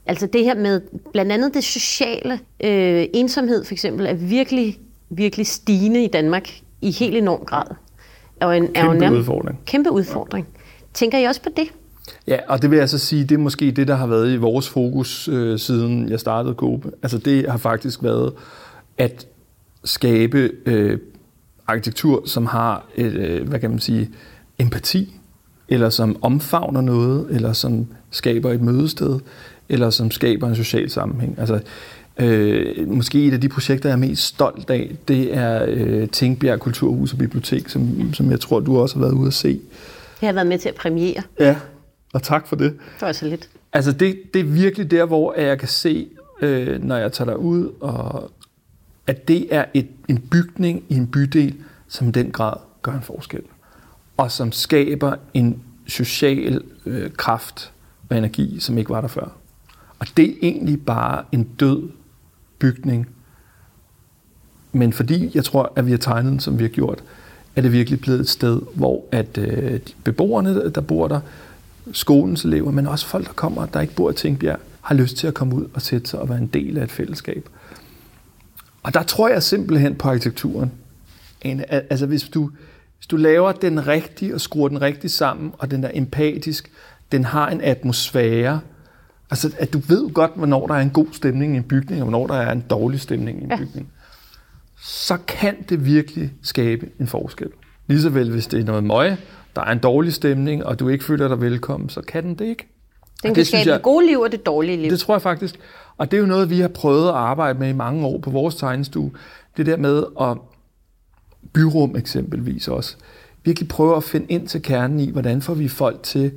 Speaker 3: Altså det her med blandt andet det sociale. Øh, ensomhed for eksempel er virkelig, virkelig stigende i Danmark i helt enorm grad. Er jo en, er jo
Speaker 2: Kæmpe
Speaker 3: nærmest-
Speaker 2: udfordring.
Speaker 3: Kæmpe udfordring. Tænker I også på det?
Speaker 2: Ja, og det vil jeg så sige, det er måske det, der har været i vores fokus, øh, siden jeg startede Cope. Altså det har faktisk været at skabe øh, arkitektur, som har et, øh, hvad kan man sige, empati, eller som omfavner noget, eller som skaber et mødested, eller som skaber en social sammenhæng. Altså, øh, måske et af de projekter, jeg er mest stolt af, det er øh, Tingbjerg Kulturhus og Bibliotek, som, som jeg tror, du også har været ude at se.
Speaker 3: Jeg har været med til at premiere
Speaker 2: Ja, og tak for det.
Speaker 3: for så lidt.
Speaker 2: Altså det, det er virkelig der, hvor jeg kan se, øh, når jeg tager derud, og at det er et, en bygning i en bydel, som i den grad gør en forskel. Og som skaber en social øh, kraft og energi, som ikke var der før. Og det er egentlig bare en død bygning. Men fordi jeg tror, at vi har tegnet den, som vi har gjort, er det virkelig blevet et sted, hvor at øh, de beboerne, der bor der, skolens elever, men også folk, der kommer, der ikke bor i Tingbjerg, har lyst til at komme ud og sætte sig og være en del af et fællesskab. Og der tror jeg simpelthen på arkitekturen. En, altså hvis du, hvis du laver den rigtige og skruer den rigtigt sammen, og den er empatisk, den har en atmosfære, altså at du ved godt, hvornår der er en god stemning i en bygning, og hvornår der er en dårlig stemning i en
Speaker 3: Ja.
Speaker 2: bygning, så kan det virkelig skabe en forskel. Ligeså vel, hvis det er noget møg, der er en dårlig stemning, og du ikke føler dig velkommen, så kan den det ikke.
Speaker 3: Den
Speaker 2: Og
Speaker 3: kan
Speaker 2: det
Speaker 3: skabe
Speaker 2: jeg-
Speaker 3: det gode liv og det dårlige liv.
Speaker 2: Det tror jeg faktisk. Og det er jo noget, vi har prøvet at arbejde med i mange år på vores tegnestue. Det der med at byrum eksempelvis også. Virkelig prøve at finde ind til kernen i, hvordan får vi folk til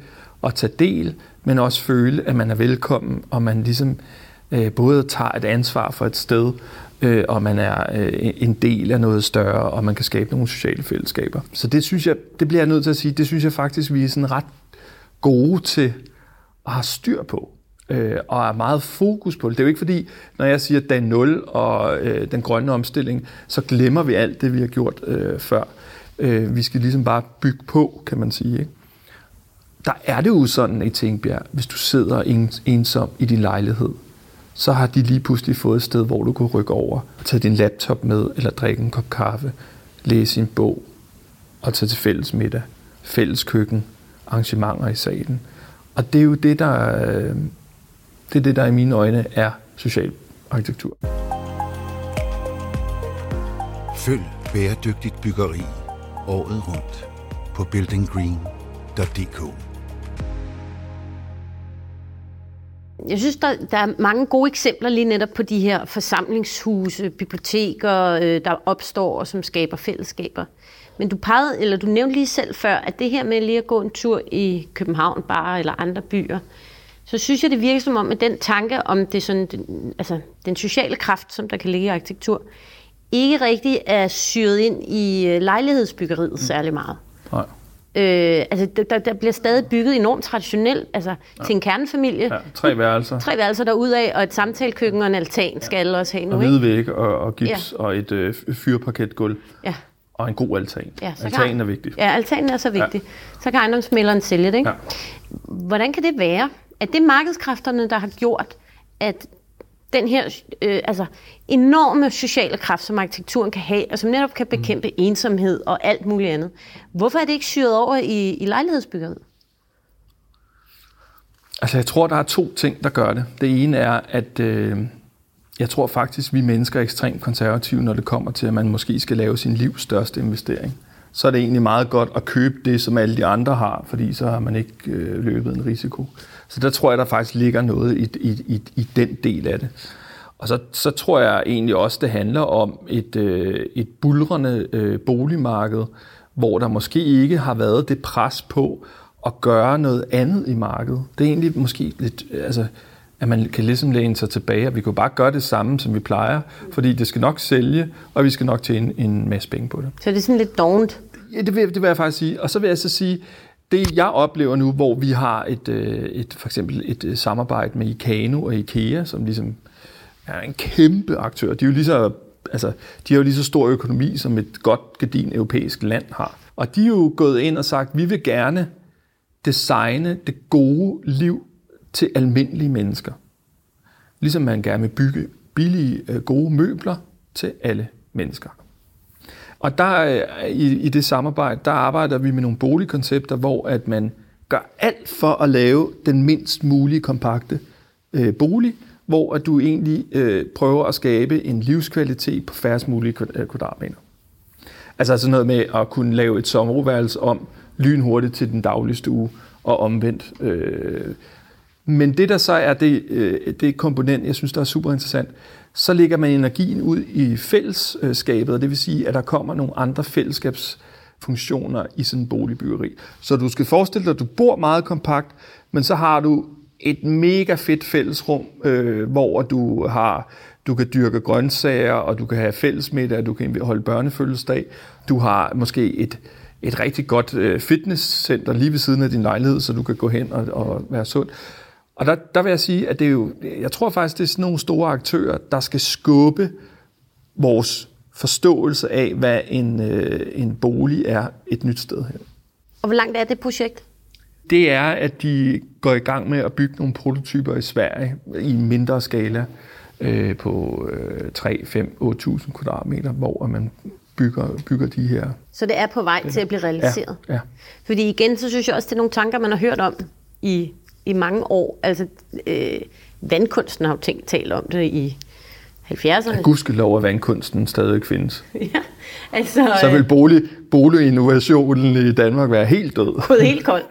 Speaker 2: at tage del, men også føle, at man er velkommen, og man ligesom øh, både tager et ansvar for et sted, øh, og man er øh, en del af noget større, og man kan skabe nogle sociale fællesskaber. Så det synes jeg, det bliver jeg nødt til at sige, det synes jeg faktisk, vi er sådan ret gode til at have styr på øh, og er meget fokus på det. Det er jo ikke fordi, når jeg siger dag 0 og øh, den grønne omstilling, så glemmer vi alt det, vi har gjort øh, før. Øh, vi skal ligesom bare bygge på, kan man sige. Ikke? Der er det jo sådan i Tingbjerg, hvis du sidder ensom i din lejlighed, så har de lige pludselig fået et sted, hvor du kan rykke over og tage din laptop med, eller drikke en kop kaffe, læse en bog og tage til fælles middag, fælles køkken, arrangementer i salen. Og det er jo det, der, øh, det er det, der i mine øjne er social arkitektur.
Speaker 1: Følg bæredygtigt byggeri året rundt på buildinggreen.dk.
Speaker 3: Jeg synes, der, der er mange gode eksempler lige netop på de her forsamlingshuse, biblioteker, øh, der opstår og som skaber fællesskaber. Men du pegede, eller du nævnte lige selv før, at det her med lige at gå en tur i København bare eller andre byer, så synes jeg, det virker som om, at den tanke om det sådan, den, altså, den sociale kraft, som der kan ligge i arkitektur, ikke rigtig er syret ind i øh, lejlighedsbyggeriet mm. særlig meget.
Speaker 2: Nej.
Speaker 3: Øh, altså, der, der bliver stadig bygget enormt traditionelt, altså ja. til en kernefamilie.
Speaker 2: Ja, tre værelser.
Speaker 3: Tre værelser derudaf, og et samtalekøkken og en altan skal alle også have nu,
Speaker 2: Og hvide væg og, og gips ja. og et øh, fyrparketgulv.
Speaker 3: Ja.
Speaker 2: Og en god altan.
Speaker 3: Ja, så
Speaker 2: Altanen
Speaker 3: kan,
Speaker 2: er vigtig.
Speaker 3: Ja, altanen er så vigtig. Ja. Så kan ejendomsmælderen sælge det, ikke?
Speaker 2: Ja.
Speaker 3: Hvordan kan det være, at det er markedskræfterne, der har gjort, at den her øh, altså, enorme sociale kraft, som arkitekturen kan have, og som netop kan bekæmpe mm. ensomhed og alt muligt andet. Hvorfor er det ikke syret over i, i lejlighedsbyggeriet?
Speaker 2: Altså, jeg tror, der er to ting, der gør det. Det ene er, at øh, jeg tror faktisk, vi mennesker er ekstremt konservative, når det kommer til, at man måske skal lave sin livs største investering. Så er det egentlig meget godt at købe det, som alle de andre har, fordi så har man ikke øh, løbet en risiko. Så der tror jeg, der faktisk ligger noget i, i, i, i den del af det. Og så, så tror jeg egentlig også, det handler om et, øh, et bulrende øh, boligmarked, hvor der måske ikke har været det pres på at gøre noget andet i markedet. Det er egentlig måske lidt, altså, at man kan ligesom læne sig tilbage, og vi kan bare gøre det samme, som vi plejer, fordi det skal nok sælge, og vi skal nok tjene en masse penge på det.
Speaker 3: Så det er sådan lidt dovent?
Speaker 2: Ja, det vil, det vil jeg faktisk sige. Og så vil jeg så sige, det jeg oplever nu, hvor vi har et, øh, et for eksempel et øh, samarbejde med Ikano og IKEA, som ligesom er en kæmpe aktør. De er jo lige så, altså, de har jo lige så stor økonomi, som et godt gedin europæisk land har. Og de er jo gået ind og sagt, vi vil gerne designe det gode liv til almindelige mennesker. Ligesom man gerne vil bygge billige, øh, gode møbler til alle mennesker. Og der øh, i, i det samarbejde, der arbejder vi med nogle boligkoncepter, hvor at man gør alt for at lave den mindst mulige kompakte øh, bolig, hvor at du egentlig øh, prøver at skabe en livskvalitet på færrest mulige øh, kvadratmeter. Altså sådan noget med at kunne lave et sommerværelse om lynhurtigt til den dagligste uge og omvendt. Øh. Men det der så er det, øh, det komponent, jeg synes, der er super interessant, så lægger man energien ud i fællesskabet, og det vil sige, at der kommer nogle andre fællesskabsfunktioner i sådan en boligbyggeri. Så du skal forestille dig, at du bor meget kompakt, men så har du et mega fedt fællesrum, øh, hvor du har du kan dyrke grøntsager, og du kan have fællesmiddag, og du kan holde børnefødselsdag. Du har måske et, et rigtig godt øh, fitnesscenter lige ved siden af din lejlighed, så du kan gå hen og, og være sund. Og der, der vil jeg sige, at det er jo, jeg tror faktisk, det er sådan nogle store aktører, der skal skubbe vores forståelse af, hvad en, øh, en bolig er et nyt sted her.
Speaker 3: Og hvor langt er det projekt?
Speaker 2: Det er, at de går i gang med at bygge nogle prototyper i Sverige i mindre skala øh, på øh, 3, 5, 8.000 kvadratmeter, hvor man bygger, bygger de her.
Speaker 3: Så det er på vej til at blive realiseret?
Speaker 2: Ja, ja.
Speaker 3: Fordi igen, så synes jeg også, det er nogle tanker, man har hørt om i i mange år. Altså, øh, vandkunsten har jo tænkt talt om det i 70'erne.
Speaker 2: Ja, gudskelov, at vandkunsten stadig findes.
Speaker 3: ja, altså,
Speaker 2: Så vil bolig, boliginnovationen i Danmark være helt død.
Speaker 3: Gået helt kold.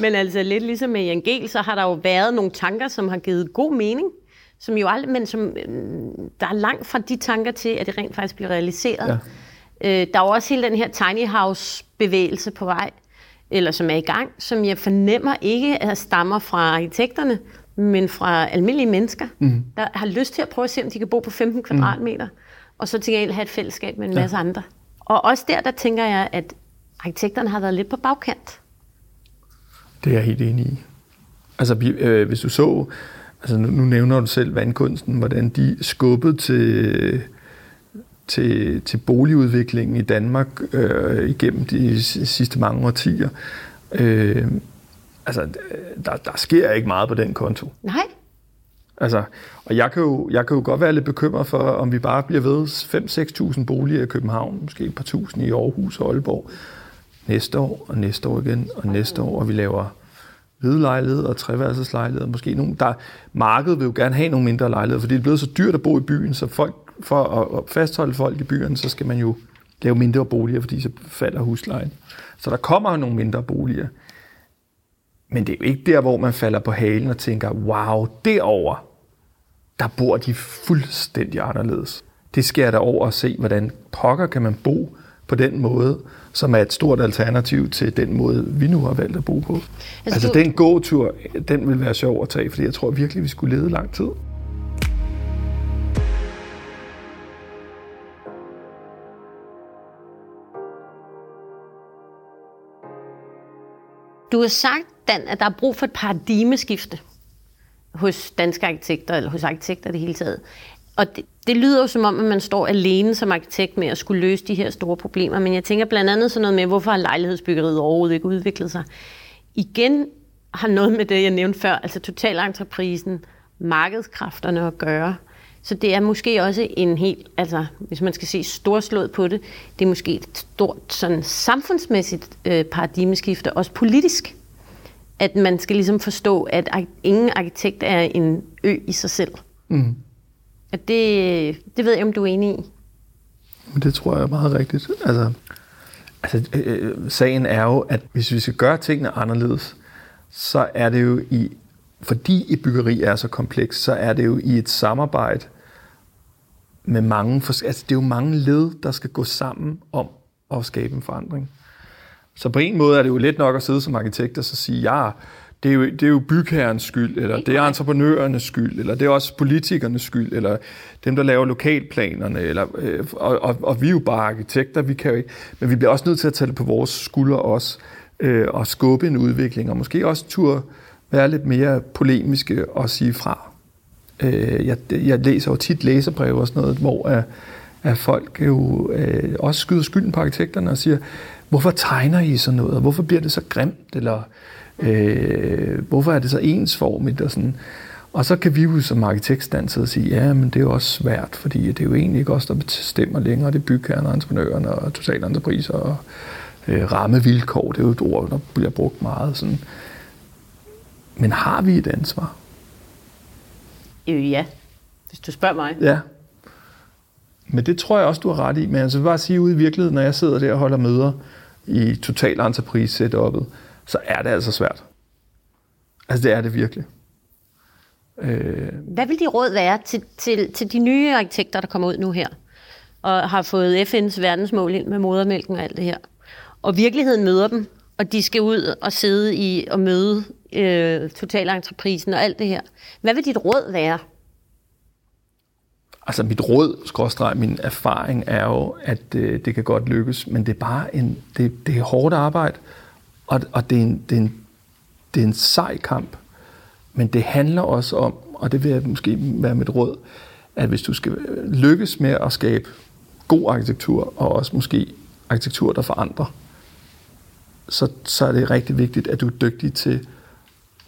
Speaker 3: Men altså lidt ligesom med Jan Gehl, så har der jo været nogle tanker, som har givet god mening, som jo aldrig, men som, øh, der er langt fra de tanker til, at det rent faktisk bliver realiseret. Ja. Øh, der er jo også hele den her tiny house bevægelse på vej, eller som er i gang, som jeg fornemmer ikke at stammer fra arkitekterne, men fra almindelige mennesker, mm. der har lyst til at prøve at se, om de kan bo på 15 kvadratmeter, mm. og så til gengæld have et fællesskab med en masse ja. andre. Og også der, der tænker jeg, at arkitekterne har været lidt på bagkant.
Speaker 2: Det er jeg helt enig i. Altså, øh, hvis du så, altså nu, nu nævner du selv vandkunsten, hvordan de skubbede til til, til boligudviklingen i Danmark øh, igennem de sidste mange årtier. Øh, altså, der, der sker ikke meget på den konto.
Speaker 3: Nej.
Speaker 2: Altså, og jeg kan, jo, jeg kan jo godt være lidt bekymret for, om vi bare bliver ved 5-6.000 boliger i København, måske et par tusind i Aarhus og Aalborg, næste år og næste år igen og næste år, og vi laver hvide lejligheder og treværelseslejligheder. Måske nogle, der, markedet vil jo gerne have nogle mindre lejligheder, fordi det er blevet så dyrt at bo i byen, så folk, for at fastholde folk i byerne, så skal man jo lave mindre boliger, fordi så falder huslejen. Så der kommer jo nogle mindre boliger. Men det er jo ikke der, hvor man falder på halen og tænker, wow, derover der bor de fuldstændig anderledes. Det sker der over at se, hvordan pokker kan man bo på den måde, som er et stort alternativ til den måde, vi nu har valgt at bo på. Altså, altså du... den gåtur, den vil være sjov at tage, fordi jeg tror virkelig, vi skulle lede lang tid.
Speaker 3: Du har sagt, Dan, at der er brug for et paradigmeskifte hos danske arkitekter, eller hos arkitekter det hele taget. Og det, det lyder jo som om, at man står alene som arkitekt med at skulle løse de her store problemer, men jeg tænker blandt andet sådan noget med, hvorfor har lejlighedsbyggeriet overhovedet ikke udviklet sig? Igen har noget med det, jeg nævnte før, altså totalentreprisen, markedskræfterne at gøre. Så det er måske også en helt, altså hvis man skal se storslået på det, det er måske et stort sådan samfundsmæssigt øh, paradigmeskifte, også politisk at man skal ligesom forstå, at ingen arkitekt er en ø i sig selv. Mm. At det, det ved jeg, om du er enig i.
Speaker 2: Men det tror jeg er meget rigtigt. Altså, altså øh, sagen er jo, at hvis vi skal gøre tingene anderledes, så er det jo i, fordi et byggeri er så kompleks, så er det jo i et samarbejde med mange, altså det er jo mange led, der skal gå sammen om at skabe en forandring. Så på en måde er det jo let nok at sidde som arkitekt og så sige, ja, det er, jo, det er jo bygherrens skyld, eller det er entreprenørernes skyld, eller det er også politikernes skyld, eller dem, der laver lokalplanerne, eller, øh, og, og, og vi er jo bare arkitekter, vi kan jo ikke, men vi bliver også nødt til at tage det på vores skuldre også, øh, og skubbe en udvikling, og måske også tur være lidt mere polemiske og sige fra. Øh, jeg, jeg læser jo tit læserbreve og sådan noget, hvor at, at folk jo øh, også skyder skylden på arkitekterne og siger, hvorfor tegner I sådan noget, og hvorfor bliver det så grimt, eller øh, hvorfor er det så ensformigt, og sådan. Og så kan vi jo som arkitektstand sidde og sige, ja, men det er jo også svært, fordi det er jo egentlig ikke os, der bestemmer længere. Det er bygherrerne, entreprenørerne og totalentrepriser og øh, rammevilkår. Det er jo et ord, der bliver brugt meget. Sådan. Men har vi et ansvar?
Speaker 3: Øh, ja, hvis du spørger mig.
Speaker 2: Ja. Men det tror jeg også, du har ret i. Men altså, bare sige ude i virkeligheden, når jeg sidder der og holder møder i total entreprise setupet, så er det altså svært. Altså, det er det virkelig.
Speaker 3: Øh... Hvad vil de råd være til, til, til de nye arkitekter, der kommer ud nu her, og har fået FN's verdensmål ind med modermælken og alt det her, og virkeligheden møder dem, og de skal ud og sidde i og møde øh, totalentreprisen og alt det her. Hvad vil dit råd være?
Speaker 2: Altså mit råd, skråstreg, min erfaring er jo, at øh, det kan godt lykkes, men det er bare en, det, det er hårdt arbejde, og, og det, er en, det, er en, det er en sej kamp. Men det handler også om, og det vil jeg måske være mit råd, at hvis du skal øh, lykkes med at skabe god arkitektur, og også måske arkitektur, der forandrer, så, så er det rigtig vigtigt, at du er dygtig til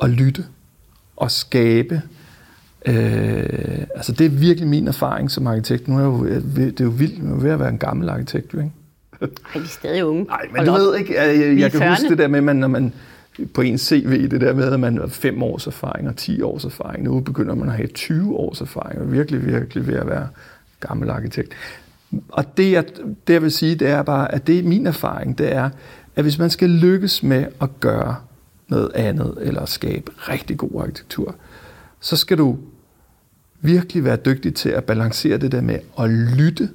Speaker 2: at lytte og skabe Øh, altså det er virkelig min erfaring som arkitekt. Nu er jeg jo, det er jo vildt, man er ved at være en gammel arkitekt, jo, ikke?
Speaker 3: Ej, vi er stadig unge.
Speaker 2: Nej, men Hold du op. ved ikke, jeg, jeg, jeg kan huske det der med, man, når man på en CV, det der med, at man har fem års erfaring og 10 års erfaring. Nu begynder man at have 20 års erfaring, og virkelig, virkelig ved at være gammel arkitekt. Og det jeg, det, jeg vil sige, det er bare, at det er min erfaring, det er, at hvis man skal lykkes med at gøre noget andet, eller skabe rigtig god arkitektur, så skal du virkelig være dygtig til at balancere det der med at lytte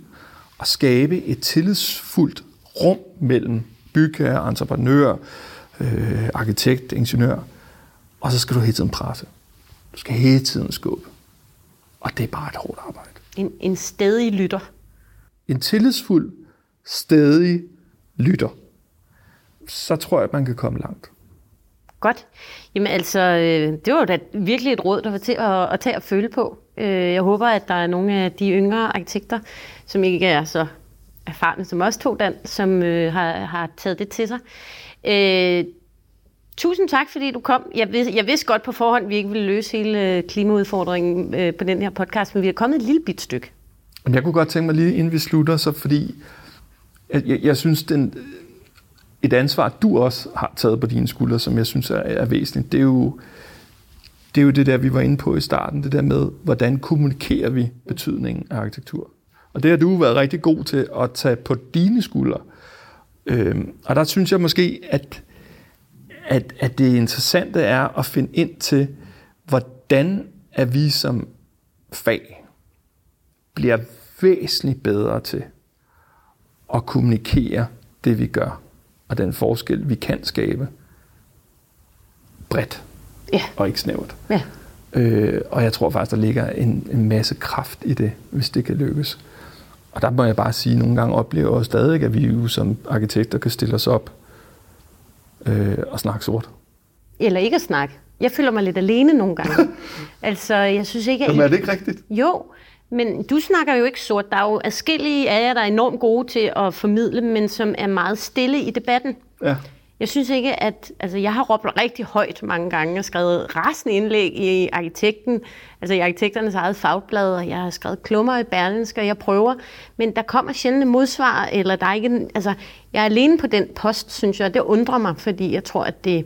Speaker 2: og skabe et tillidsfuldt rum mellem bygherre, entreprenør, øh, arkitekt, ingeniør. Og så skal du hele tiden presse. Du skal hele tiden skubbe. Og det er bare et hårdt arbejde.
Speaker 3: En, en stedig lytter.
Speaker 2: En tillidsfuld, stedig lytter. Så tror jeg, at man kan komme langt.
Speaker 3: Godt. Jamen altså, øh, det var da virkelig et råd, der var til at, at tage og føle på. Øh, jeg håber, at der er nogle af de yngre arkitekter, som ikke er så erfarne som os to, Dan, som øh, har, har taget det til sig. Øh, tusind tak, fordi du kom. Jeg, vidste, jeg vidste godt på forhånd, at vi ikke ville løse hele klimaudfordringen på den her podcast, men vi er kommet et lille bit stykke.
Speaker 2: Jeg kunne godt tænke mig lige, inden vi slutter, så fordi jeg, jeg, jeg synes, den, et ansvar, du også har taget på dine skuldre, som jeg synes er, er væsentligt, det er jo det er jo det der, vi var inde på i starten, det der med, hvordan kommunikerer vi betydningen af arkitektur. Og det har du været rigtig god til at tage på dine skuldre. Øhm, og der synes jeg måske, at, at, at det interessante er at finde ind til, hvordan er vi som fag bliver væsentligt bedre til at kommunikere det, vi gør, og den forskel, vi kan skabe bredt
Speaker 3: Ja.
Speaker 2: og ikke snævert.
Speaker 3: Ja.
Speaker 2: Øh, og jeg tror faktisk, der ligger en, en masse kraft i det, hvis det kan lykkes. Og der må jeg bare sige, at nogle gange oplever jeg stadig, at vi jo som arkitekter kan stille os op øh, og snakke sort.
Speaker 3: Eller ikke at snakke. Jeg føler mig lidt alene nogle gange. altså, jeg synes ikke, at...
Speaker 2: Jamen er det ikke rigtigt?
Speaker 3: Jo, men du snakker jo ikke sort. Der er jo adskillige af jer, der er enormt gode til at formidle, men som er meget stille i debatten.
Speaker 2: Ja.
Speaker 3: Jeg synes ikke, at... Altså, jeg har råbt rigtig højt mange gange og skrevet rasende indlæg i arkitekten, altså i arkitekternes eget fagblad, og jeg har skrevet klummer i Berlinske, og jeg prøver, men der kommer sjældent modsvar, eller der er ikke... Altså, jeg er alene på den post, synes jeg, og det undrer mig, fordi jeg tror, at det...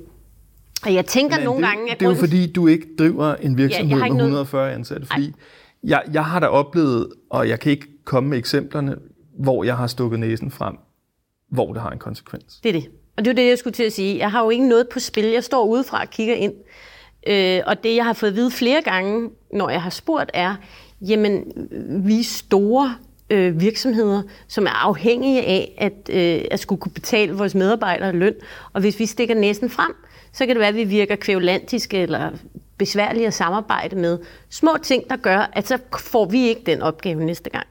Speaker 3: Og jeg tænker
Speaker 2: Men
Speaker 3: nogle
Speaker 2: det,
Speaker 3: gange, at
Speaker 2: det er jo
Speaker 3: grunden-
Speaker 2: fordi, du ikke driver en virksomhed
Speaker 3: Ja,
Speaker 2: med
Speaker 3: ikke noget-
Speaker 2: 140 ansatte. Fordi jeg, jeg har da oplevet, og jeg kan ikke komme med eksemplerne, hvor jeg har stukket næsen frem, hvor det har en konsekvens.
Speaker 3: Det er det. Og det er det, jeg skulle til at sige. Jeg har jo ikke noget på spil. Jeg står udefra og kigger ind. Øh, og det, jeg har fået at vide flere gange, når jeg har spurgt, er, jamen, vi er store øh, virksomheder, som er afhængige af at, øh, at skulle kunne betale vores medarbejdere løn. Og hvis vi stikker næsen frem, så kan det være, at vi virker kvævlantiske eller besværlige at samarbejde med. Små ting, der gør, at så får vi ikke den opgave næste gang.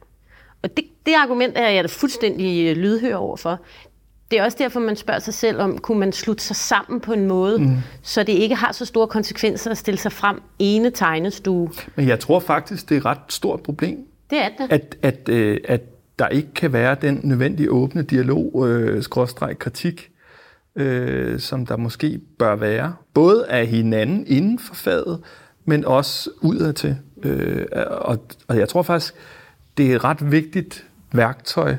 Speaker 3: Og det, det argument er jeg da fuldstændig øh, lydhør overfor. Det er også derfor, man spørger sig selv om, kunne man slutte sig sammen på en måde, mm. så det ikke har så store konsekvenser at stille sig frem ene tegnestue.
Speaker 2: Men jeg tror faktisk, det er et ret stort problem,
Speaker 3: Det er det.
Speaker 2: at, at, øh, at der ikke kan være den nødvendige åbne dialog, øh, skråstreg kritik, øh, som der måske bør være. Både af hinanden inden for faget, men også udadtil. Øh, og, og jeg tror faktisk, det er et ret vigtigt værktøj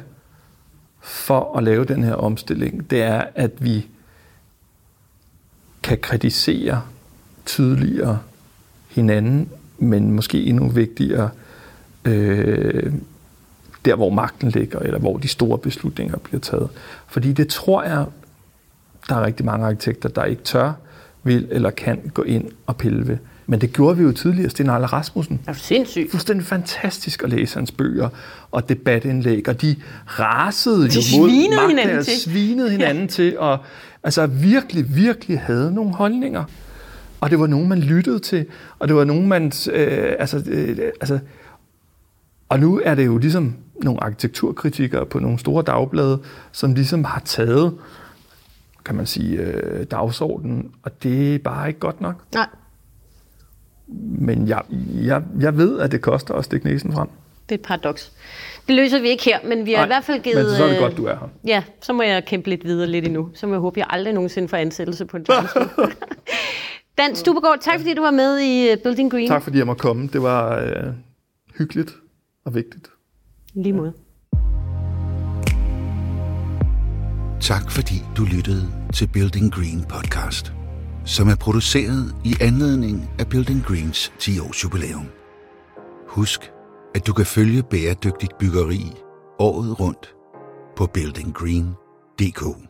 Speaker 2: for at lave den her omstilling. Det er, at vi kan kritisere tydeligere hinanden, men måske endnu vigtigere øh, der, hvor magten ligger, eller hvor de store beslutninger bliver taget. Fordi det tror jeg, der er rigtig mange arkitekter, der ikke tør, vil eller kan gå ind og pille ved. Men det gjorde vi jo tidligere, Sten Arle Rasmussen.
Speaker 3: er jo sindssygt.
Speaker 2: Fuldstændig fantastisk at læse hans bøger og debatindlæg, og de rasede jo
Speaker 3: De
Speaker 2: mod
Speaker 3: svinede hinanden
Speaker 2: og
Speaker 3: til.
Speaker 2: svinede hinanden til, og altså virkelig, virkelig havde nogle holdninger. Og det var nogen, man lyttede til, og det var nogen, man... Øh, altså, øh, altså, og nu er det jo ligesom nogle arkitekturkritikere på nogle store dagblade, som ligesom har taget, kan man sige, øh, dagsordenen, og det er bare ikke godt nok.
Speaker 3: Nej,
Speaker 2: Men jeg, jeg, jeg ved, at det koster at stikke næsen frem.
Speaker 3: det er et paradoks. Det løser vi ikke her, men vi har
Speaker 2: Nej,
Speaker 3: i hvert fald givet...
Speaker 2: men så er det
Speaker 3: øh,
Speaker 2: godt, du er her.
Speaker 3: Ja, så må jeg kæmpe lidt videre lidt endnu. Så må jeg håbe, jeg aldrig nogensinde får ansættelse på en. Dan Stubegaard, tak fordi du var med i øh, Building Green.
Speaker 2: Tak fordi jeg måtte komme. Det var øh, hyggeligt og vigtigt.
Speaker 3: Lige måde.
Speaker 1: Tak fordi du lyttede til Building Green podcast, som er produceret i anledning af Building Greens 10 års jubilæum. Husk, at du kan følge bæredygtigt byggeri året rundt på buildinggreen.dk.